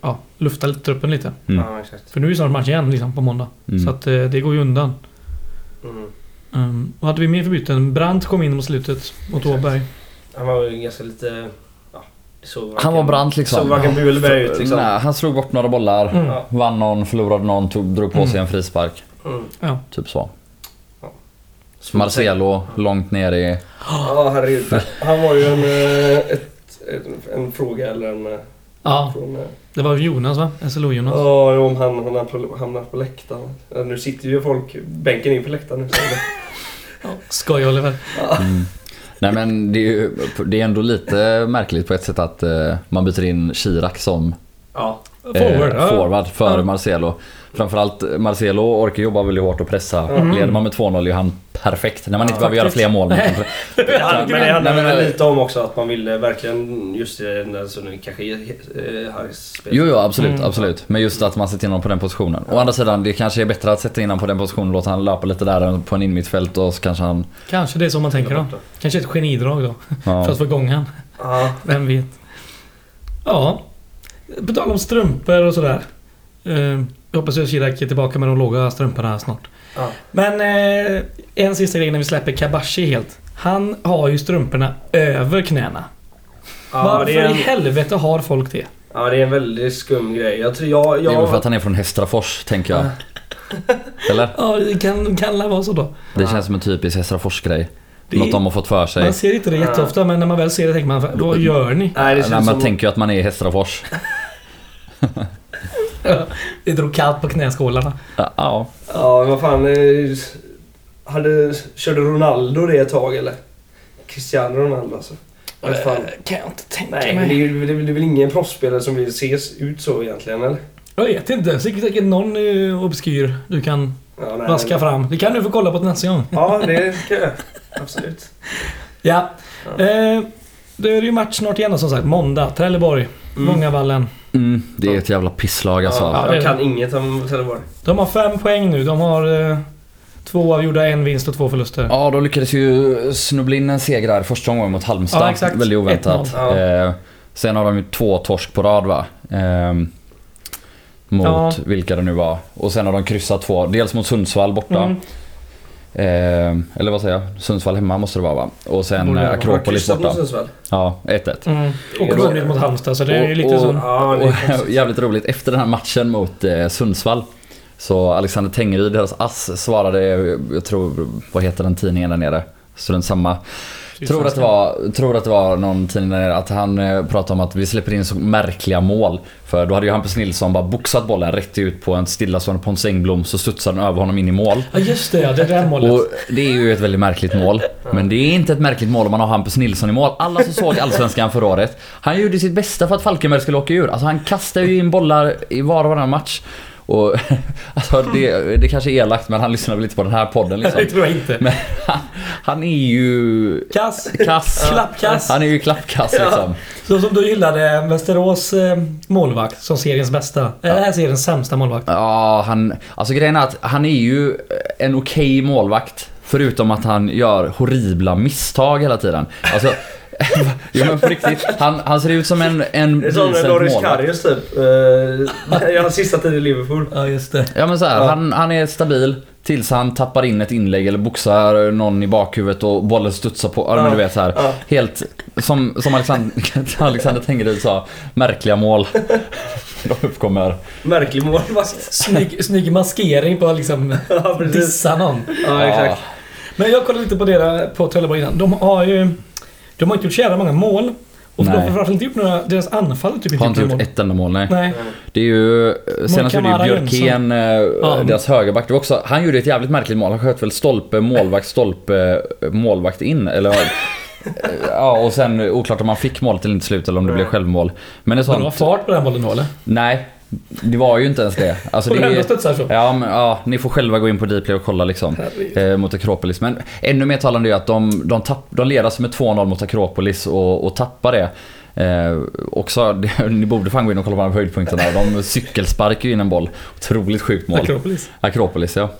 Ja, lufta lite truppen lite. Mm. Ja, exakt. För nu är det snart match igen liksom på måndag. Mm. Så att eh, det går ju undan. Mm. Um, vad hade vi mer för byten? Brandt kom in mot slutet mot Åberg. Han var ju ganska lite... Ja, såg Han var brant liksom. Såg varken bu eller ut liksom. Nej, han slog bort några bollar. Mm. Ja. Vann någon, förlorade någon, tog, drog på sig en frispark. Mm. Ja. Typ så. Att Marcelo långt ner i... Ja, herregud. Han var ju en, eh, ett, en, en fråga eller en... Ja, Från, det var Jonas va? SLO-Jonas. Ja, om han på, hamnar på läktaren. Ja, Nu sitter ju folk bänken in på läktaren nu. Ja. Skoj Oliver. Mm. Nej men det är, ju, det är ändå lite märkligt på ett sätt att eh, man byter in Chirac som Ja. Forward. eh, ja. forward före Ja. Marcelo. Framförallt Marcelo orkar jobba väldigt hårt och pressa. Mm. Leder man med 2-0 är han perfekt. När man inte Ja, behöver göra fler mål. Nej. Ja, men det handlar Nej, men- väl lite om också att man ville verkligen just det när så nu kanske eh, Harrys spel. Jo, jo absolut, Mm. absolut. Men just att man sätter in honom på den positionen. Å andra sidan, det kanske är bättre att sätta in honom på den positionen och låta han löpa lite där på en innermittfält och så kanske han... Kanske det är så man tänker då. Kanske ett genidrag då. För Ja. att få igång han. Ja. Vem vet. Ja. På tal om strumpor och sådär. Eh, jag hoppas att Chirac är tillbaka med de låga strumporna snart. Ja. Men eh, en sista grej när vi släpper Kabashi helt. Han har ju strumporna över knäna. Ja, Varför det är en, i helvete har folk det? ja, det är en väldigt skum grej. Jag tror jag... Det är jag väl för att han är från Hästrafors, tänker jag. Eller? Ja, det kan, kan vara så då. Det känns som en typisk Hästrafors-grej. Det- Något de har fått för sig. Man ser inte det jätteofta men när man väl ser det tänker man vad gör ni? Nej, det Nej, man som... tänker ju att man är i Hästrafors. Det drog kallt på knäskålarna. Ja, Ja. Ja, vad fan. eh, Hade, körde Ronaldo det ett tag eller? Cristiano Ronaldo alltså. Eh, Kan jag inte tänka Nej, mig. det är, det, är, väl- det är väl ingen proffsspelare som vill ses ut så egentligen eller? Jag vet inte. Säkert, säkert någon uh, obskyr du kan Ja, nej, vaska men- fram. Det kan du få kolla på till nästa gång. Ja, det kan jag. Absolut. Ja. Ja. Eh, då är det ju match snart igen som sagt. Måndag. Trelleborg. Mm. Mångavallen. Mm, det är ett jävla pisslag alltså. Ja, jag kan inget om Trelleborg. De har fem poäng nu. De har eh, två avgjorda, en vinst och två förluster. Ja, de lyckades ju snubbla in en seger där första omgången mot Halmstad. Ja, exakt. Väldigt oväntat. 1-0. Eh, sen har de ju två torsk på rad va? Eh, mot Ja. vilka det nu var. Och sen har de kryssat två. Dels mot Sundsvall borta. Mm. Eh, eller vad säger jag? Sundsvall hemma måste det vara va? Och sen eh. Akropolis borta. Ja, 1-1. Mm. Och Och- vunnit mot Halmstad så det är och- lite och- så. Det är Och konstigt. jävligt roligt, efter den här matchen mot eh, Sundsvall så Alexander Tengryd, deras ass, svarade, jag tror, vad heter den tidningen där nere? Student samma. Tror att, det var, tror att det var någon tidning där att han eh, pratade om att vi släpper in så märkliga mål. För då hade ju Hampus Nilsson bara boxat bollen rätt ut på en stillastående Pontus Engblom så studsade den över honom in i mål. Ja just det, ja, det där målet. Och det är ju ett väldigt märkligt mål. Men det är inte ett märkligt mål om man har Hampus Nilsson i mål. Alla som såg Allsvenskan förra året. Han gjorde sitt bästa för att Falkenberg skulle åka ur. Alltså han kastar ju in bollar i var och varannan match. Och alltså det, det kanske är elakt men han lyssnar väl inte på den här podden liksom. det tror jag inte. Men han, han är ju Kass. kass. Klappkass. Han är ju klappkass liksom. Så som du gillade Västerås eh, målvakt som seriens bästa. Eller det här seriens sämsta målvakt. Ja, han... Alltså grejen är att han är ju en okej målvakt. Förutom att han gör horribla misstag hela tiden. Alltså, jo men på riktigt. Han, han ser ut som en, en Det är som Loris. Karius typ. Uh, hans sista tid i Liverpool. Ja, just det. Ja men så här, Ja. han, han är stabil tills han tappar in ett inlägg eller boxar någon i bakhuvudet och bollen studsar på. Ja, men Ja. du vet så här. Ja. Helt, som, som Alexander, Alexander Tengryd sa, märkliga mål. De uppkommer. Märklig målvakt. Snygg, snygg maskering på att liksom Ja, dissa någon. Ja, exakt. Men jag kollade lite på det på Trelleborg innan. De har ju... De har inte gjort så jävla många mål. Och de Nej. har framförallt inte gjort några... Deras anfall typ inte Har inte gjort mål. ett enda mål, nej. Nej. Det är ju, senast gjorde ju Björkén, eh, Ja. deras högerback, det var också, han gjorde ett jävligt märkligt mål. Han sköt väl stolpe, målvakt, stolpe, eh, målvakt in. Eller, eh, ja, och sen eh, oklart om han fick målet eller inte slut eller om det blev självmål. Men det Men det var fart på den bollen då eller? nej. Det var ju inte ens det. Alltså, det ändå studsar så. ja, men, ja, ni får själva gå in på Dplay och kolla liksom. Eh, mot Akropolis. Men ännu mer talande är att de, de, tapp, de alltså med 2-0 mot Akropolis och, och tappar det. Eh, också, det, ni borde fan gå in och kolla på de höjdpunkterna. De cykelsparkar ju in en boll. Otroligt sjukt mål. Akropolis. Akropolis ja.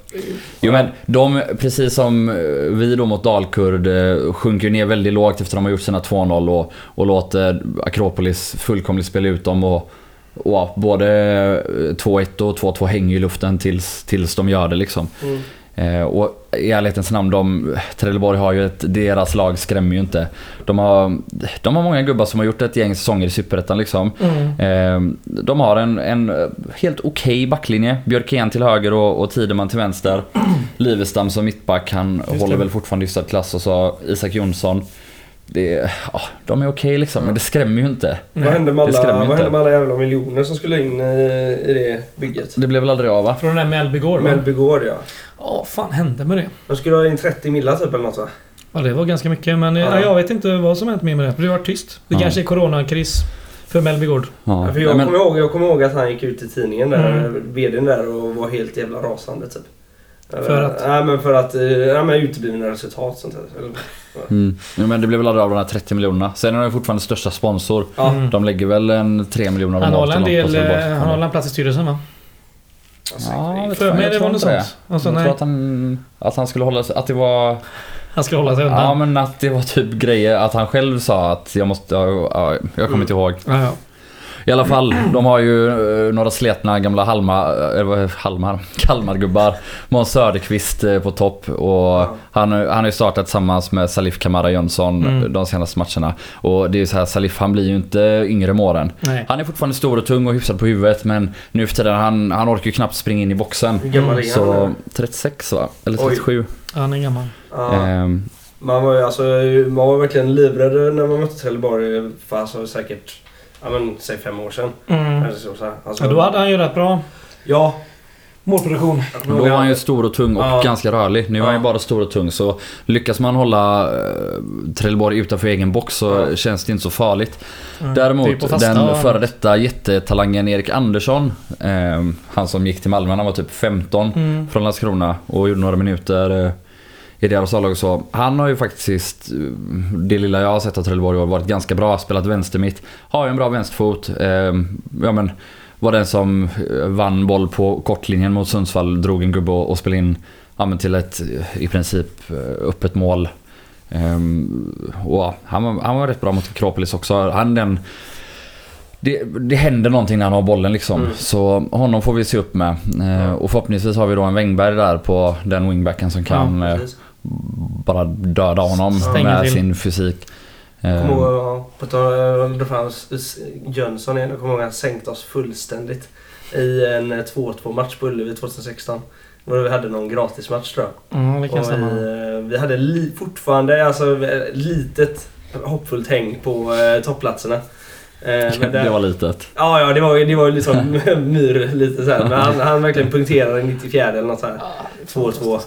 Jo men de, precis som eh, vi då mot Dalkurd, eh, sjunker ju ner väldigt lågt efter att de har gjort sina 2-0 och, och låter Akropolis fullkomligt spela ut dem. Och ja, både eh, 2-1 och 2-2 hänger i luften tills, tills de gör det liksom. Mm. Eh, och i ärlighetens namn, de, Trelleborg har ju ett, deras lag skrämmer ju inte. De har, de har många gubbar som har gjort ett gäng säsonger i Superettan liksom. Mm. Eh, de har en, en eh, helt okej backlinje. Björkén till höger och, och Tideman till vänster. Livestam som mittback, han Just håller det. väl fortfarande hyfsad klass. Och så Isak Jonsson. Det, ja, de är okej liksom, men det skrämmer ju inte. Vad hände med alla, inte. vad hände med alla jävla miljoner som skulle in i, i det bygget? Det blev väl aldrig av va? Från den där Mellby Gård va? Mellby Gård ja. Ja, vad fan hände med det? De skulle ha in 30 millar typ eller något va? Ja, det var ganska mycket men Ja. ja. jag vet inte vad som hänt med det. Det har varit tyst. Det Ja. kanske är coronakris för Mellby Gård. Ja. Ja, för jag, men- kommer ihåg, jag kommer ihåg att han gick ut i tidningen där, Mm. VDn där och var helt jävla rasande typ. För att? Nej men för att, eh, ja men uteblivna resultat sånt där. Eller- Mm. Men det blev väl aldrig av de här 30 miljonerna. Sen är de fortfarande största sponsor. Mm. De lägger väl en 3 miljoner om Han året har en del... Eh, Han har en plats i styrelsen va? Alltså, Ja, För mig jag det var något sånt. Alltså, Jag nej. tror att han, att han skulle hålla sig, att det var, Han skulle hålla sig undan. ja men att det var typ grejer, att han själv sa att jag måste, ja, ja, jag kommer inte ihåg. Ja, ja. I alla fall, de har ju eh, några sletna gamla Halmar, eller vad är det? Halmar, Kalmargubbar. Måns Söderqvist eh, på topp och han, han har ju startat tillsammans med Salif Kamara Jönsson Mm. de senaste matcherna. Och det är ju så här, Salif han blir ju inte yngre med åren. Han är fortfarande stor och tung och hyfsad på huvudet men nu för tiden han, han orkar ju knappt springa in i boxen. Hur gammal är? Så 36 va? Eller Oj. 37. Han är gammal. Ja. Ehm, Man var ju alltså, man var verkligen livrädd när man mötte Trelleborg för alltså säkert, ja men säg fem år sedan. Mm. Eller så. Alltså, Ja, då hade han ju rätt bra Ja. målproduktion. Då var han ju stor och tung och Ja. ganska rörlig. Nu är han ju Ja. bara stor och tung så lyckas man hålla eh, Trelleborg utanför egen box så Ja. känns det inte så farligt. Mm. Däremot den före detta jättetalangen Erik Andersson. Eh, han som gick till Malmö, han var typ 15 Mm. från Landskrona och gjorde några minuter eh, i deras A-lag så. Han har ju faktiskt, det lilla jag har sett av Trelleborg år, varit ganska bra. Spelat vänstermitt. Har ju en bra vänsterfot. Eh, ja men var den som eh, vann boll på kortlinjen mot Sundsvall, drog en gubbe och, spelade in ja, men till ett eh, i princip eh, öppet mål. Ehm, och ja, han, var, han var rätt bra mot Akropolis också. Han den... Det, det händer någonting när han har bollen liksom. Mm. Så honom får vi se upp med. Eh, och förhoppningsvis har vi då en Wängberg där på den wingbacken som kan Precis. Bara döda honom Stänger med till. sin fysik. Jag Eh, kommer ihåg, ja, på tal om Jönsson igen. Jag kommer ihåg han sänkte oss fullständigt. I en eh, 2-2 match på Ullevi 2016. Då vi hade någon gratismatch tror jag. Mm, det kan Och stämma. vi, eh, vi hade li, fortfarande alltså, eh, litet hoppfullt häng på eh, toppplatserna. Eh, men det var litet. Ja, ja det var ju det var ju liksom myr lite så här. Men han, han verkligen punkterade i 94 eller något så här. 2-2.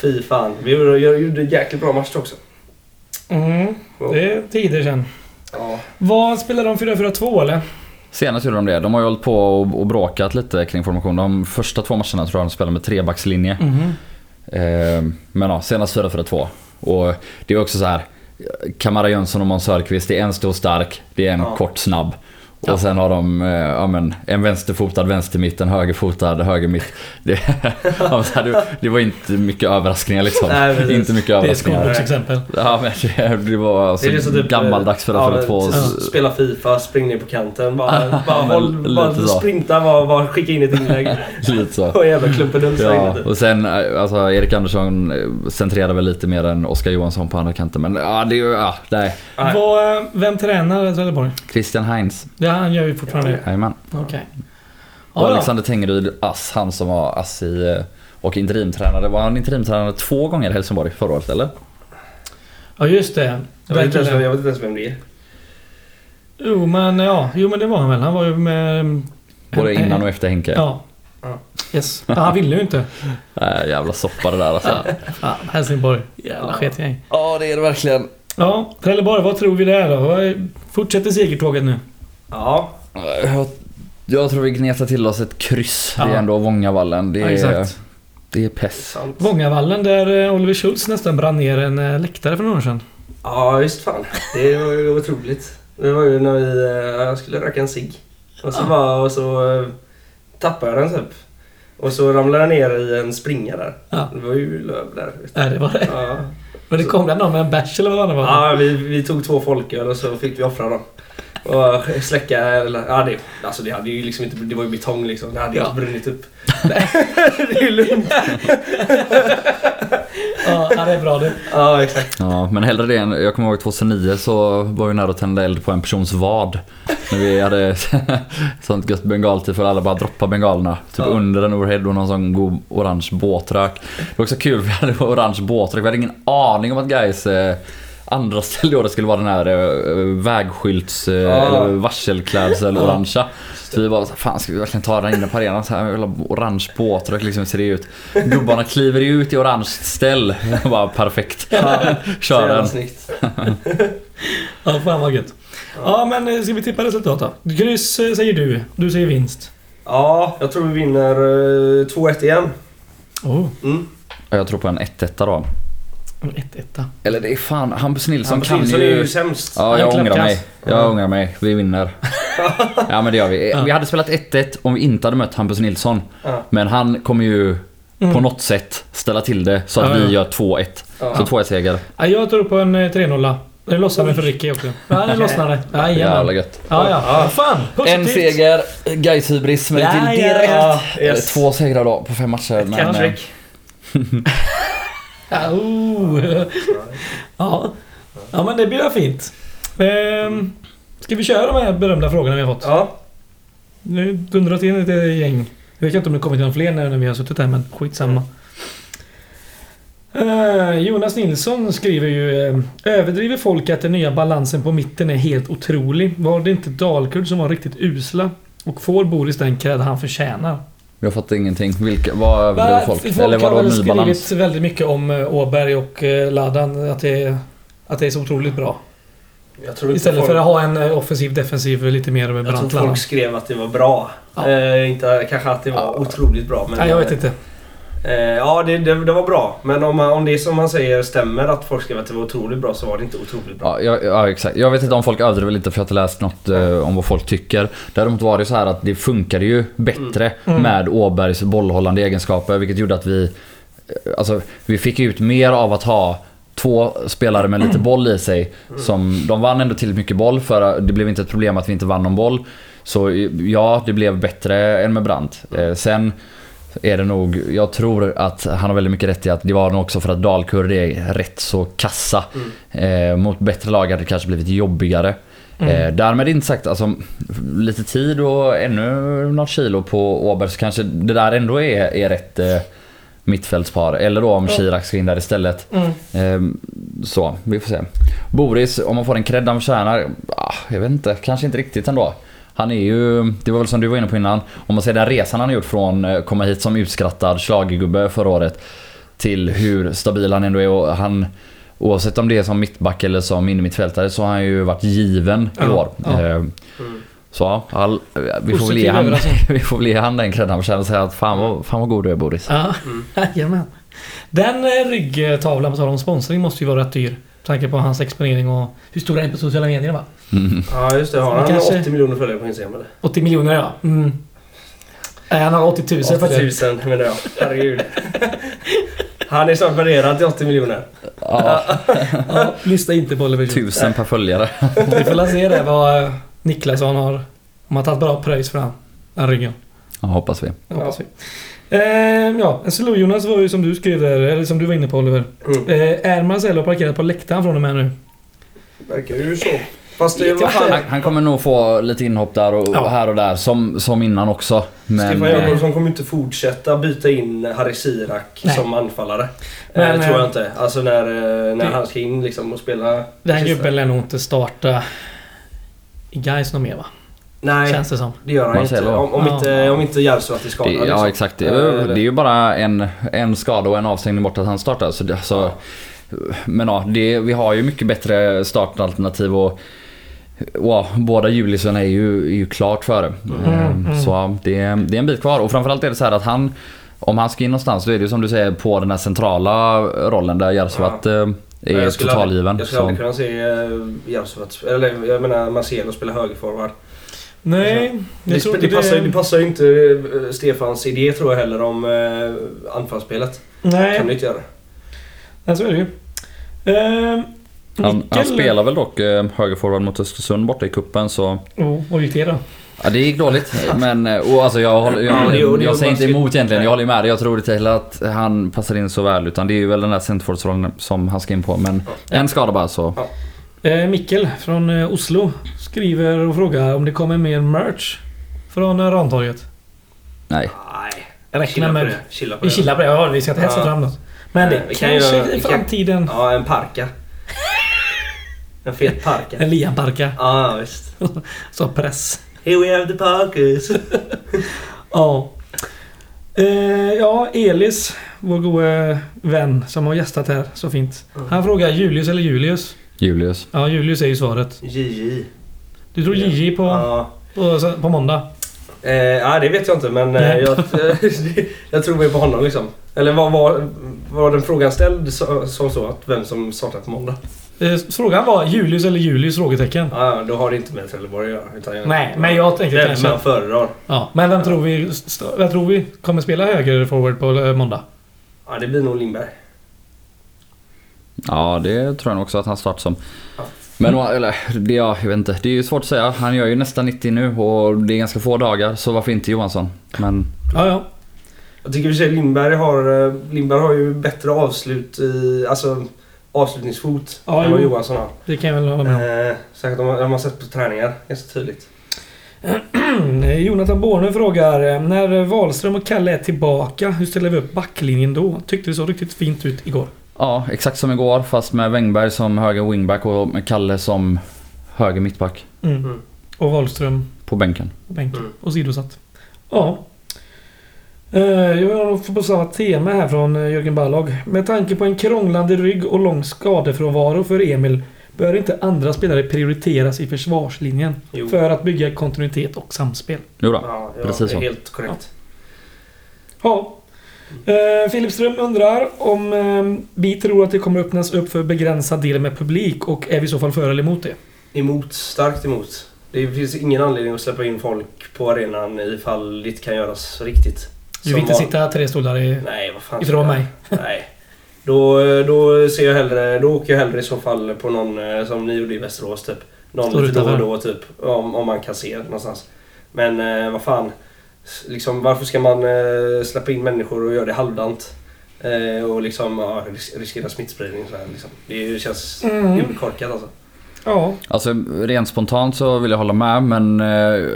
Fy fan. Vi gjorde, jäkligt bra match också. Mm, det är tider sen. Ja. Vad spelar de 4-4-2 eller? Senast gjorde de det. De har ju hållit på och, och bråkat lite kring formation. De första två matcherna tror jag de spelade med trebackslinje. Mhm. Eh, men ja, senast 4-4-2. Och det är också så här. Kamara Jönsson och Måns Söderqvist, det är en stor stark, det är en Ja. kort snabb. Och sen har de eh, ja, men, en vänsterfotad vänstermitt, en högerfotad högermitt. Det, ja, så här, det, det var inte mycket överraskningar liksom. Nej, inte mycket Det är överraskningar. skolboksexempel. Ja, men det, det var alltså Det är så typ, gammaldags för, ja, för att få... men, Spela Fifa, spring ner på kanten. Bara, bara, håll, bara sprinta, bara, bara skicka in ett inlägg. Lite så. Och jävla klumpeduns Ja, ja. och sen eh, alltså Erik Andersson eh, centrerade väl lite mer än Oskar Johansson på andra kanten. Men ja, det är ju, ja, nej. Eh, vem tränar Trelleborg? Christian Heinz. Ja, han gör ju fortfarande det. Jajamän. Okej. Och Ja, ja. Alexander Tengryd, ass, han som var ass i eh, och interimtränare. Var han interimtränare två gånger i Helsingborg förra året eller? ja, just det. Jag vet, inte ens, Verkligen. jag vet inte ens vem det är. Jo, men ja. Jo, men det var han väl. Han var ju med... Både en- innan och efter Henke. Ja. Ja. Yes. Ja, han ville ju inte. Äh, jävla soppa det där alltså. Fan, Helsingborg. Jävla sketgäng. Ja, det är det verkligen. Ja, Trelleborg, vad tror vi där då? Fortsätter segertåget nu? Ja, Jag, jag tror vi gnetar till oss ett kryss. Det är Ja. ändå Vångavallen. Det Ja, är, exakt. det är pess. Vångavallen där eh, Oliver Schultz nästan brann ner en eh, läktare för några år sedan. Ja, visst fan. Det var ju otroligt. Det var ju när vi eh, jag skulle röka en cigg. Och så Ja. bara, och så tappade jag den typ. Och så ramlade jag ner i en springa där. Ja. Det var ju löv där. Nej, det var det. Ja. Men det kom där någon med en bärs eller vad det var? Ja, vi, vi tog två folköl och så fick vi offra dem. Och släcka eller, ja det, alltså det hade ju liksom inte, det var ju betong liksom. Det hade ju Ja. inte brunnit upp. det är lugnt. Ja, det är bra det. Ja, exakt. Ja, men hellre det än, jag kommer ihåg 2009 så var vi nära att tända eld på en persons vad. När vi hade sånt gött bengaltid för alla bara droppa bengalerna. Typ Ja. under en overhead och någon sån god orange båtrök. Det var också kul för vi hade orange båtrök. Vi hade ingen aning om att guys eh, andra ställe då skulle vara den här eh, vägskylts eh, Ja. eller varselklädsel orangea. Så vi bara, fan ska vi verkligen ta den inne på arenan? Så här, jävla orange båtrök liksom ser det ut. Gubbarna kliver ut i orange ställ. bara perfekt. Ja, Kör den. snyggt. Ja, fan vad gött. Ja, men eh, ska vi tippa resultat då? Kryss säger du. Du säger vinst. Ja, jag tror vi vinner eh, 2-1 igen. Oh, Mm. Ja, Jag tror på en 1-1 då. 1-1. Eller det är fan, Hampus Nilsson Hampus kan Nilsson ju... är ju sämst. Ja, jag ångrar mig. Jag Ja. ångrar mig. Vi vinner. Ja men det gör vi. Vi hade spelat 1-1 om vi inte hade mött Hampus Nilsson. Men han kommer ju Mm. på något sätt ställa till det så att vi gör 2-1. Ja. Så 2-1 seger. Ja, jag tror på en eh, 3-0. Det lossnade för Ricky också. Ja, det lossnade. Jävla Jajamän. gött. Ja, ja. Ja. Fan, positivt. En seger, Gais hybris smäller Ja, till direkt. ja. Yes. Två segrar då på fem matcher. Men, eh, Cattrick. Ja, oh. ja. ja, men det blir väl fint. Ehm, ska vi köra de här berömda frågorna vi har fått? Ja. Nu dundrat in ett gäng. Jag vet inte om det kommit någon fler när när vi har suttit här, men skitsamma. Eh, Jonas Nilsson skriver ju eh, Överdriver folk att den nya balansen på mitten är helt otrolig? Var det inte Dalkurd som var riktigt usla? Och får Boris den cred han förtjänar? Har fått ingenting. Vilka, vad överdriver folk? folk Eller har vadå väl ny skrivit balans? väldigt mycket om eh, Åberg och eh, Ladan. Att det, att det är så otroligt bra. Jag Istället folk, för att ha en eh, offensiv defensiv lite mer med Jag tror folk skrev att det var bra. Ja. Eh, inte kanske att det var Ja. otroligt bra. Men, Nej, jag vet inte. Eh, ja, det, det, det var bra. Men om, om det som man säger stämmer att folk skrev att det var otroligt bra så var det inte otroligt bra. Ja, ja, exakt. Jag vet inte om folk överdriver lite för jag har inte läst något eh, om vad folk tycker. Däremot var det så här att det funkade ju bättre Mm. med Åbergs bollhållande egenskaper vilket gjorde att vi... eh, Alltså, vi fick ut mer av att ha två spelare med lite boll i sig. Som, de vann ändå tillräckligt mycket boll för det blev inte ett problem att vi inte vann någon boll. Så eh, ja, det blev bättre än med Brandt. Eh, sen är det nog, jag tror att han har väldigt mycket rätt i att det var nog också för att Dalkurd är rätt så kassa. Eh, mot bättre lag hade det kanske blivit jobbigare. Mm. Eh, därmed inte sagt, alltså lite tid och ännu något kilo på Åberg så kanske det där ändå är, är rätt eh, mittfältspar. Eller då om Ja. Chirac ska in där istället. Mm. Eh, så, vi får se. Boris, om man får en cred han förtjänar, ah, jag vet inte, kanske inte riktigt ändå. Han är ju, det var väl som du var inne på innan, om man ser den resan han har gjort från eh, komma hit som utskrattad schlagergubbe förra året till hur stabil han ändå är och han Oavsett om det är som mittback eller som innermittfältare så har han ju varit given i Ja, år. ja. Eh, Mm. Så all, vi, får väl ge han, vi får väl ge han den credden han förtjänar och säga att fan vad, fan vad god du är Boris. Ja, Mm. jajamän. Den eh, ryggtavlan på tal om sponsring måste ju vara rätt dyr. tanke på hans exponering och hur stor han är på sociala medier va? Mm. Ja just det, har han Kanske- 80 miljoner följare på Instagram eller? 80 miljoner ja. Mm. Nej, han har 80 000 80 följare. 000 menar jag. Herregud. Han är snart värderad till 80 miljoner. Ja, Ja, lyssna inte på Oliver tusen per följare. Vi får se det vad Niklasson har. Om han tagit bra pröjs för han. Den ryggen. Ja, hoppas vi. Det hoppas vi. Ehm, ja, en slow Jonas var ju som du skrev där, eller som du var inne på Oliver. Mm. Eh, är Marcelo parkerad på läktaren från och med nu? Verkar ju så. Fast det vad fan. Han, han kommer nog få lite inhopp där och, Ja. här och där som, som innan också. Men Stefan eh, Jakobsson kommer inte fortsätta byta in Harry Sirak Nej. som anfallare. Men, eh, tror jag eh, inte. Alltså när, eh, när det- han ska in liksom och spela... Den sista. gubben lär nog inte starta i Gais något mer va? Nej, Känns det som. det gör han Marcelo. inte. Om, om Ja. inte, om inte Järvsöt är det, skadad. ja liksom. exakt. Det, är- det är ju bara en, en skada och en avstängning bort att han startar. Så det, alltså, Men ja, det, vi har ju mycket bättre startalternativ och Wow, båda Juliusson är ju, är ju klart före. Mm, Ehm, mm. Så det, är- det är en bit kvar. Och framförallt är det så här att han Om han ska in någonstans då är det ju som du säger på den här centrala rollen där Järvsöt eh, Men är totalgiven. Jag skulle aldrig kunna se uh, Järvsöt, eller jag menar Marcelo spela högerforward. Nej, Det, jag det, inte passar, det passar ju inte eh, Stefans idé tror jag heller om anfallsspelet. Kan Nej, det inte göra. nej, så är det ju. Ehm, han, han spelar väl dock eh, högerforward mot Östersund borta i kuppen så Oh, vad gick det då? Ja det gick dåligt men eh, och alltså jag, håller, jag, jag gjorde säger inte emot egentligen, jag håller med dig. Jag tror inte heller att han passar in så väl utan det är ju väl den där centerforwardsrollen som han ska in på men en skada bara så. Eh, Mikkel från eh, Oslo skriver och frågar om det kommer mer merch från Rantorget. Nej. Nej. Räkna Chilla på med... det. Chilla på Vi det. chillar på det. Ja, vi ska inte hetsa fram något. Men det vi kanske i vi framtiden... Ja, en parka. En fet parka. En Liam-parka. Ja, visst. Så press. Here we have the parkers. Ja. Eh, ja, Elis, vår gode vän som har gästat här så fint. Mm. Han frågar Julius eller Julius? Julius. Ja, Julius är ju svaret. JJ. Du tror JJ på, Ja. på, på måndag? Eh, nej, det vet jag inte men eh, jag, jag tror mer på honom liksom. Eller var, var, var den frågan ställd så- som så att vem som startar på måndag? Eh, frågan var Julius eller Julius? Frågetecken. Ja, då har det inte med Trelleborg att göra. Utan jag, Nej, men jag tänker Vem kanske... man föredrar. Ja, men vem tror vi, vem tror vi kommer spela höger forward på eh, måndag? Ja, det blir nog Lindberg. Ja det tror jag också att han startar som. Ja. Men eller, det, ja, jag vet inte. Det är ju svårt att säga. Han gör ju nästan 90 nu och det är ganska få dagar så varför inte Johansson? Men Ja, ja. Jag tycker i och för sig Lindberg har, eh, Lindberg har ju bättre avslut i, alltså avslutningsfot Ja, än vad. Johansson har. Det kan jag väl hålla med om. Eh, säkert om man, om man sett på träningar ganska tydligt. Jonathan Borne frågar eh, När Wahlström och Kalle är tillbaka, hur ställer vi upp backlinjen då? Tyckte det såg riktigt fint ut igår. ja, exakt som igår fast med Wängberg som höger wingback och med Kalle som höger mittback Mm. Mm. Och Wahlström på bänken. på bänken. Mm. Och sidosatt. Ja. Eh, Jag får på samma tema här från eh, Jörgen Ballag. Med tanke på en krånglande rygg och lång skadefrånvaro för Emil bör inte andra spelare prioriteras i försvarslinjen Jo. för att bygga kontinuitet och samspel. Jo då. Ja, ja Precis så. helt korrekt. Ja. Eh, Filip Ström undrar om eh, vi tror att det kommer öppnas upp för begränsad del med publik och är vi i så fall för eller emot det? Emot, starkt emot. Det finns ingen anledning att släppa in folk på arenan ifall det kan göras riktigt. Du vill inte van- sitta tre stolar i, Nej, vad fan. ifrån mig? Nej. Då, då ser jag hellre, då åker jag hellre i så fall på någon eh, som ni gjorde i Västerås typ. Någon Står lite då och då typ. Om, om man kan se någonstans. Men eh, vad fan. Liksom, varför ska man eh, släppa in människor och göra det halvdant? Eh, och liksom ja, ris- riskera smittspridning så här, liksom. Det känns Mm. urkorkat alltså. Ja. Alltså rent spontant så vill jag hålla med men eh,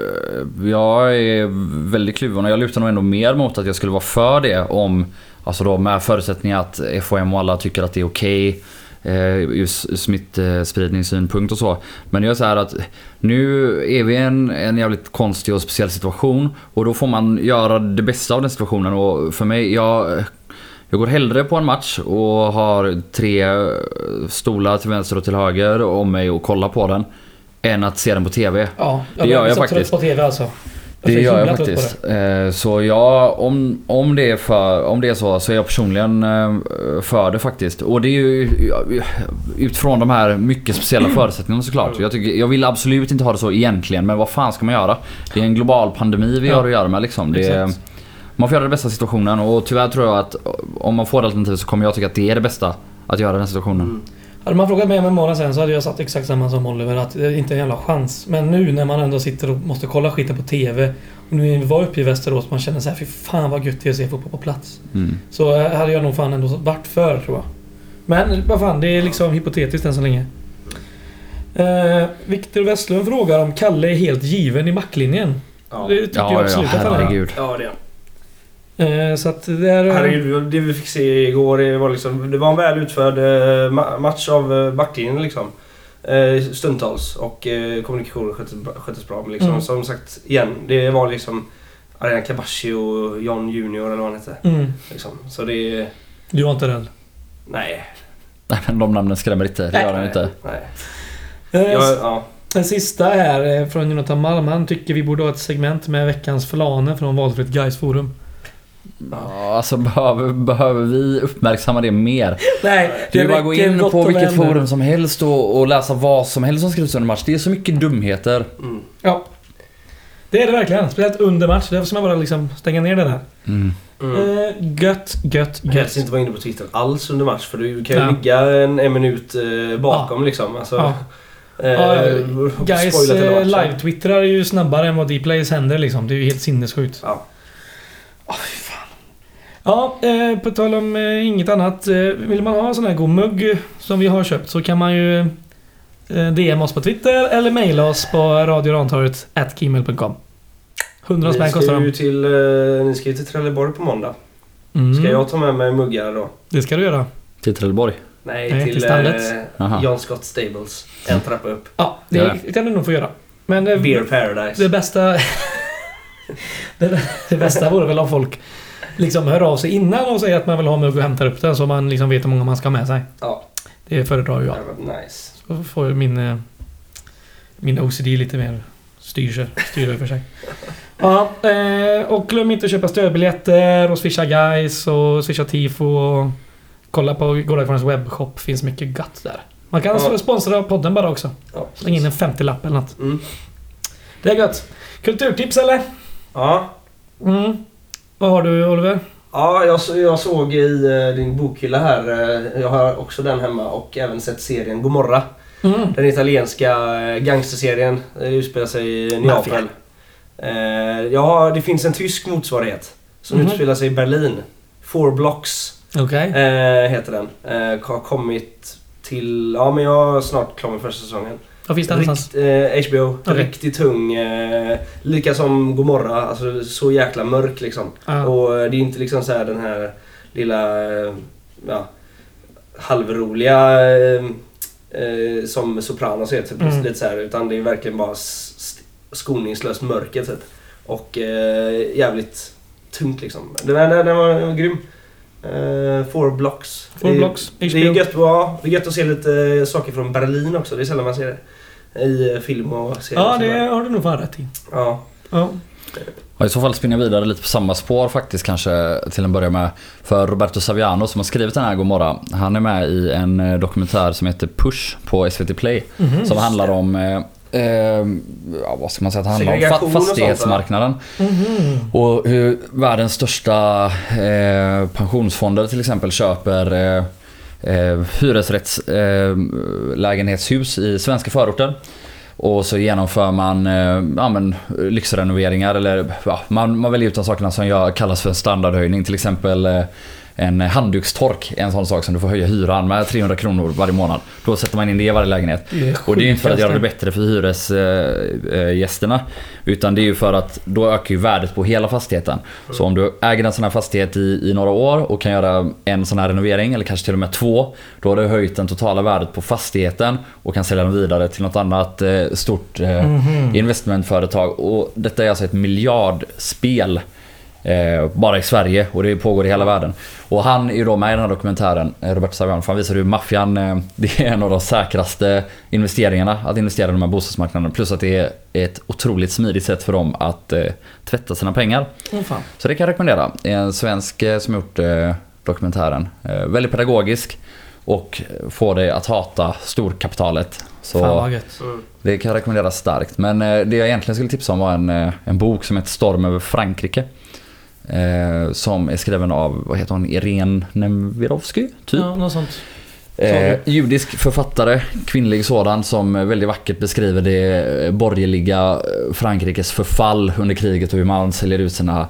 jag är väldigt kluven och jag lutar nog ändå mer mot att jag skulle vara för det om Alltså då med förutsättning att FHM och alla tycker att det är okej Okay ur smittspridningssynpunkt och så. Men jag är så här att nu är vi i en, en jävligt konstig och speciell situation och då får man göra det bästa av den situationen och för mig, jag jag går hellre på en match och har tre stolar till vänster och till höger om mig och kollar på den. Än att se den på TV. Ja, Det gör jag så faktiskt. trött på TV alltså. Det gör jag faktiskt. Eh, Så ja, om, om, det är för, om det är så så är jag personligen eh, för det faktiskt. Och det är ju utifrån de här mycket speciella förutsättningarna såklart. Jag, tycker, jag vill absolut inte ha det så egentligen, men vad fan ska man göra? Det är en global pandemi vi Ja. har att göra med liksom. Det, Exakt. Man får göra det bästa situationen och tyvärr tror jag att om man får det alternativet så kommer jag tycka att det är det bästa att göra den situationen. Mm. Hade man frågat mig om en månad sen så hade jag sagt exakt samma som Oliver. Att det är inte en jävla chans. Men nu när man ändå sitter och måste kolla skiten på TV. Och nu var uppe i Västerås man känner så här, fy fan vad gött det är att se fotboll på plats. Mm. Så eh, hade jag nog fan ändå varit för tror jag. Men vad fan, det är liksom hypotetiskt än så länge. Eh, Viktor Westlund frågar om Kalle är helt given i backlinjen. Ja. Det tycker jag Ja, ja, absolut att han är. ja, det är så att det är... Herregud, det vi fick se igår det var, liksom, det var en väl utförd eh, ma- match av eh, backlinjen liksom. Eh, Stundtals och eh, kommunikationen sköttes, sköttes bra. Men liksom, Mm. som sagt, igen, det var liksom Arian Kabashi och John Junior eller vad han hette. Mm. Liksom. Så det... Du var inte rädd? Nej. Nej men de namnen skrämmer inte. Det gör de inte. Nej. Eh, Jag, ja. Den sista här eh, från Jonathan Malm. Han tycker vi borde ha ett segment med veckans förlaner från Valfritt Guys forum. Ja, alltså behöver, behöver vi uppmärksamma det mer? Nej, Det är bara att gå in på vilket forum som helst och, och läsa vad som helst som skrivs under match. Det är så mycket dumheter. Mm. Ja. Det är det verkligen. Speciellt under match. Därför ska man bara liksom stänga ner det där. Mm. Mm. Eh, gött, gött, Helst gött. inte vara inne på Twitter alls under match för du kan ju Ja. ligga en, en minut eh, bakom liksom. Alltså, Ja. eh, Ja, och Guys live-twittrar är ju snabbare än vad Dplays händer liksom. Det är ju helt sinnessjukt. Ja. Fan. Ja, eh, på tal om eh, inget annat. Eh, vill man ha en sån här god mugg som vi har köpt så kan man ju eh, DM oss på Twitter eller mejla oss på radiorantorget at gmail.com. 100 spänn Ni kostar de. till, eh, ni ska ju till Trelleborg på måndag. Mm, Ska jag ta med mig muggar då? Det ska du göra. Till Trelleborg. Nej, Nej, till, till stallet. eh. John Scott Stables. En trappa upp. Ja, Ja. det kan du nog få göra. Men eh, Beer Paradise. det bästa... det, det bästa vore väl om folk liksom hör av sig innan och säger att man vill ha mugg och hämtar upp den så man liksom vet hur många man ska ha med sig. Ja, Det föredrar jag. det var nice. Så får min, eh, min OCD lite mer styr sig, styr över sig. Ja, eh, och glöm inte att köpa stödbiljetter och swisha guys och swisha tifo och kolla på Gårdakvarnens webbshop. Finns mycket gött där. Man kan Ja. sponsra podden bara också. Ja, Släng in en 50-lapp eller något. Mm. Det är gött. Kulturtips eller? Ja. Mm. Vad har du Oliver? Ja, jag, jag såg i eh, din bokhylla här. eh, jag har också den hemma och även sett serien Gomorra. Mm. Den italienska eh, gangsterserien. Det utspelar sig i. Neapel. Eh, ja, det finns en tysk motsvarighet. Som Mhm. utspelar sig i Berlin. Four Blocks eh, heter den. Har kommit till... Ja, men jag är snart klar med första säsongen. Var finns det någonstans? Rikt, eh, HBO. Okej. Riktigt tung. Eh, lika som Gomorra. Alltså så jäkla mörk liksom. Ja. Och eh, det är inte liksom så här den här lilla eh, ja, halvroliga eh, eh, som Sopranos är. Typ, Mm. lite så här, utan det är verkligen bara skoningslöst mörker typ. Och eh, jävligt tungt liksom. Den, var- den, den, var, den var grym. Eh, four Blocks. Four det, Blocks, Det är, gött, ja, det är gött att se lite saker från Berlin också. Det är sällan man ser det. I eh, film och serier. Ja, det har du nog fan rätt i. Ja. Ja. Ja, I så fall spinner jag vidare lite på samma spår faktiskt kanske till en början med. För Roberto Saviano som har skrivit den här Gomorra. Han är med i en eh, dokumentär som heter Push på SVT Play. Mhm. Som handlar om eh, eh, ja, vad ska man säga att det handlar om? Segregation Fa- och sånt, fastighetsmarknaden. Mhm. Och hur världens största eh, pensionsfonder till exempel köper eh, eh, hyresrättslägenhetshus eh, i svenska förorter. Och så genomför man eh, ja, men, lyxrenoveringar eller ja, man, man väljer ut de sakerna som jag kallas för en standardhöjning. Till exempel eh, en handdukstork är en sån sak som du får höja hyran med 300 kronor varje månad. Då sätter man in det i varje lägenhet. Det Och det är inte för att göra det bättre för hyresgästerna. Utan det är ju för att då ökar ju värdet på hela fastigheten. Så om du äger en sån här fastighet i, i några år och kan göra en sån här renovering eller kanske till och med två. Då har du höjt den totala värdet på fastigheten och kan sälja den vidare till något annat eh, stort eh, Mhm. investmentföretag. Och detta är alltså ett miljardspel. Eh, bara i Sverige och det pågår i hela världen. Och han är ju då med i den här dokumentären, eh, Roberto Saviano, för han visar hur maffian, eh, det är en av de säkraste investeringarna att investera i de här bostadsmarknaderna. Plus att det är ett otroligt smidigt sätt för dem att eh, tvätta sina pengar. Fan. Så det kan jag rekommendera. En svensk eh, som gjort eh, dokumentären. Väldigt pedagogisk och får dig att hata storkapitalet. Så Fan. Mm. det kan jag rekommendera starkt. Men det jag egentligen skulle tipsa om var en, en bok som heter Storm över Frankrike. Eh, som är skriven av, vad heter hon, Irene Nemirovsky? Typ. Ja, något sånt. Eh, judisk författare, kvinnlig sådan, som väldigt vackert beskriver det eh, borgerliga eh, Frankrikes förfall under kriget och hur man säljer ut sina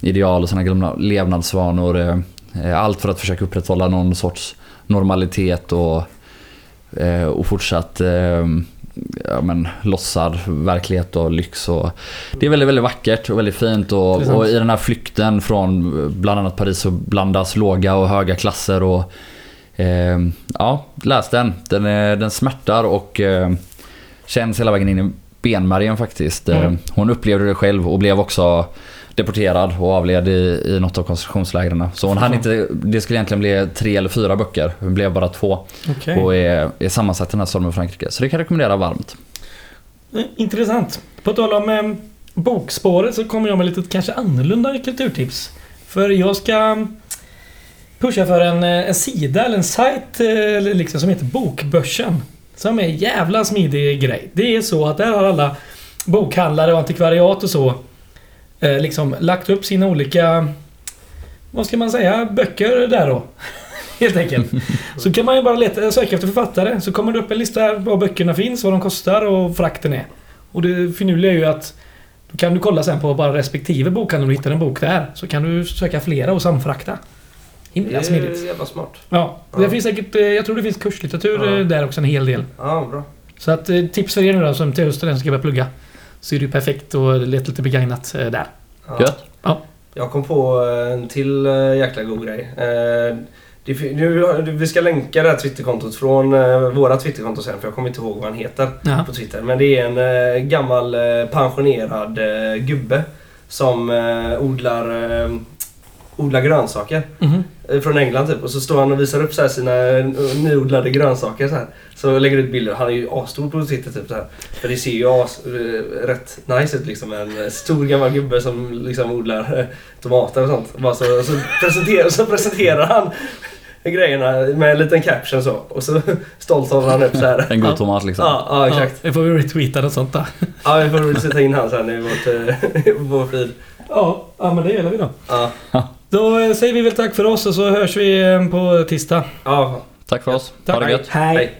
ideal och sina gamla levnadsvanor. eh, eh, Allt för att försöka upprätthålla någon sorts normalitet och, och fortsatt ja, men, lossad verklighet och lyx. Och det är väldigt, väldigt vackert och väldigt fint. Och, och i den här flykten från bland annat Paris så blandas låga och höga klasser. och Eh, ja, läs den. Den, är, den smärtar och eh, känns hela vägen in i benmärgen faktiskt. Mm. Hon upplevde det själv och blev också deporterad och avled i, i något av koncentrationslägren. Så hon hann inte, det skulle egentligen bli tre eller fyra böcker. Det blev bara två. Okej. Och är, är sammansatt i den här stormen Frankrike. Så det kan jag rekommendera varmt. Eh, Intressant. På tal om eh, bokspåret så kommer jag med lite kanske annorlunda kulturtips. För jag ska pusha för en, eh, en sida eller en sajt eh, liksom, som heter Bokbörsen. Som är en jävla smidig grej. Det är så att där har alla bokhandlare och antikvariat och så eh, liksom lagt upp sina olika vad ska man säga, böcker där då. Helt enkelt. Så kan man ju bara leta, söka efter författare. Så kommer det upp en lista här var böckerna finns, vad de kostar och frakten är. Och det finurliga är ju att då kan du kolla sen på bara respektive bokhandel och hittar en bok där. Så kan du söka flera och samfrakta. Det Himla är smidigt. jävla smart. Ja, det Ja. finns säkert, eh, jag tror det finns kurslitteratur Ja. eh, där också en hel del. Ja, bra. Så att eh, tips för er nu då som till hösten ska börja plugga. Så är det ju perfekt och leta lite begagnat eh, där. Ja. Gött. Jag kom på en till eh, jäkla god grej. Eh, nu, vi ska länka det här Twitterkontot från eh, våra Twitterkonto sen för jag kommer inte ihåg vad han heter Ja. på Twitter. Men det är en eh, gammal eh, pensionerad eh, gubbe som eh, odlar, eh, odlar grönsaker. Mhm. eh, Från England typ. Och så står han och visar upp så här sina eh, nyodlade grönsaker så här. Så lägger ut bilder. Han är ju asstor på Twitter typ så här. För det ser ju as, eh, rätt nice ut liksom. En stor gammal gubbe som liksom odlar tomater och sånt. Bara så, så, presenterar, så presenterar han grejerna med en liten caption så. Och så stolt håller han upp så här. En god tomat liksom. Ja, ja exakt. Ja, vi får retweeta och sånt där. Ja, vi får väl sätta in han sen i vårt, i vår feed. Ja, ja men det gillar vi då. Ja, Då eh, säger vi väl tack för oss och så hörs vi eh, på tisdag. ja. Tack för oss. Tack. Ha det gött. Hej. Hej.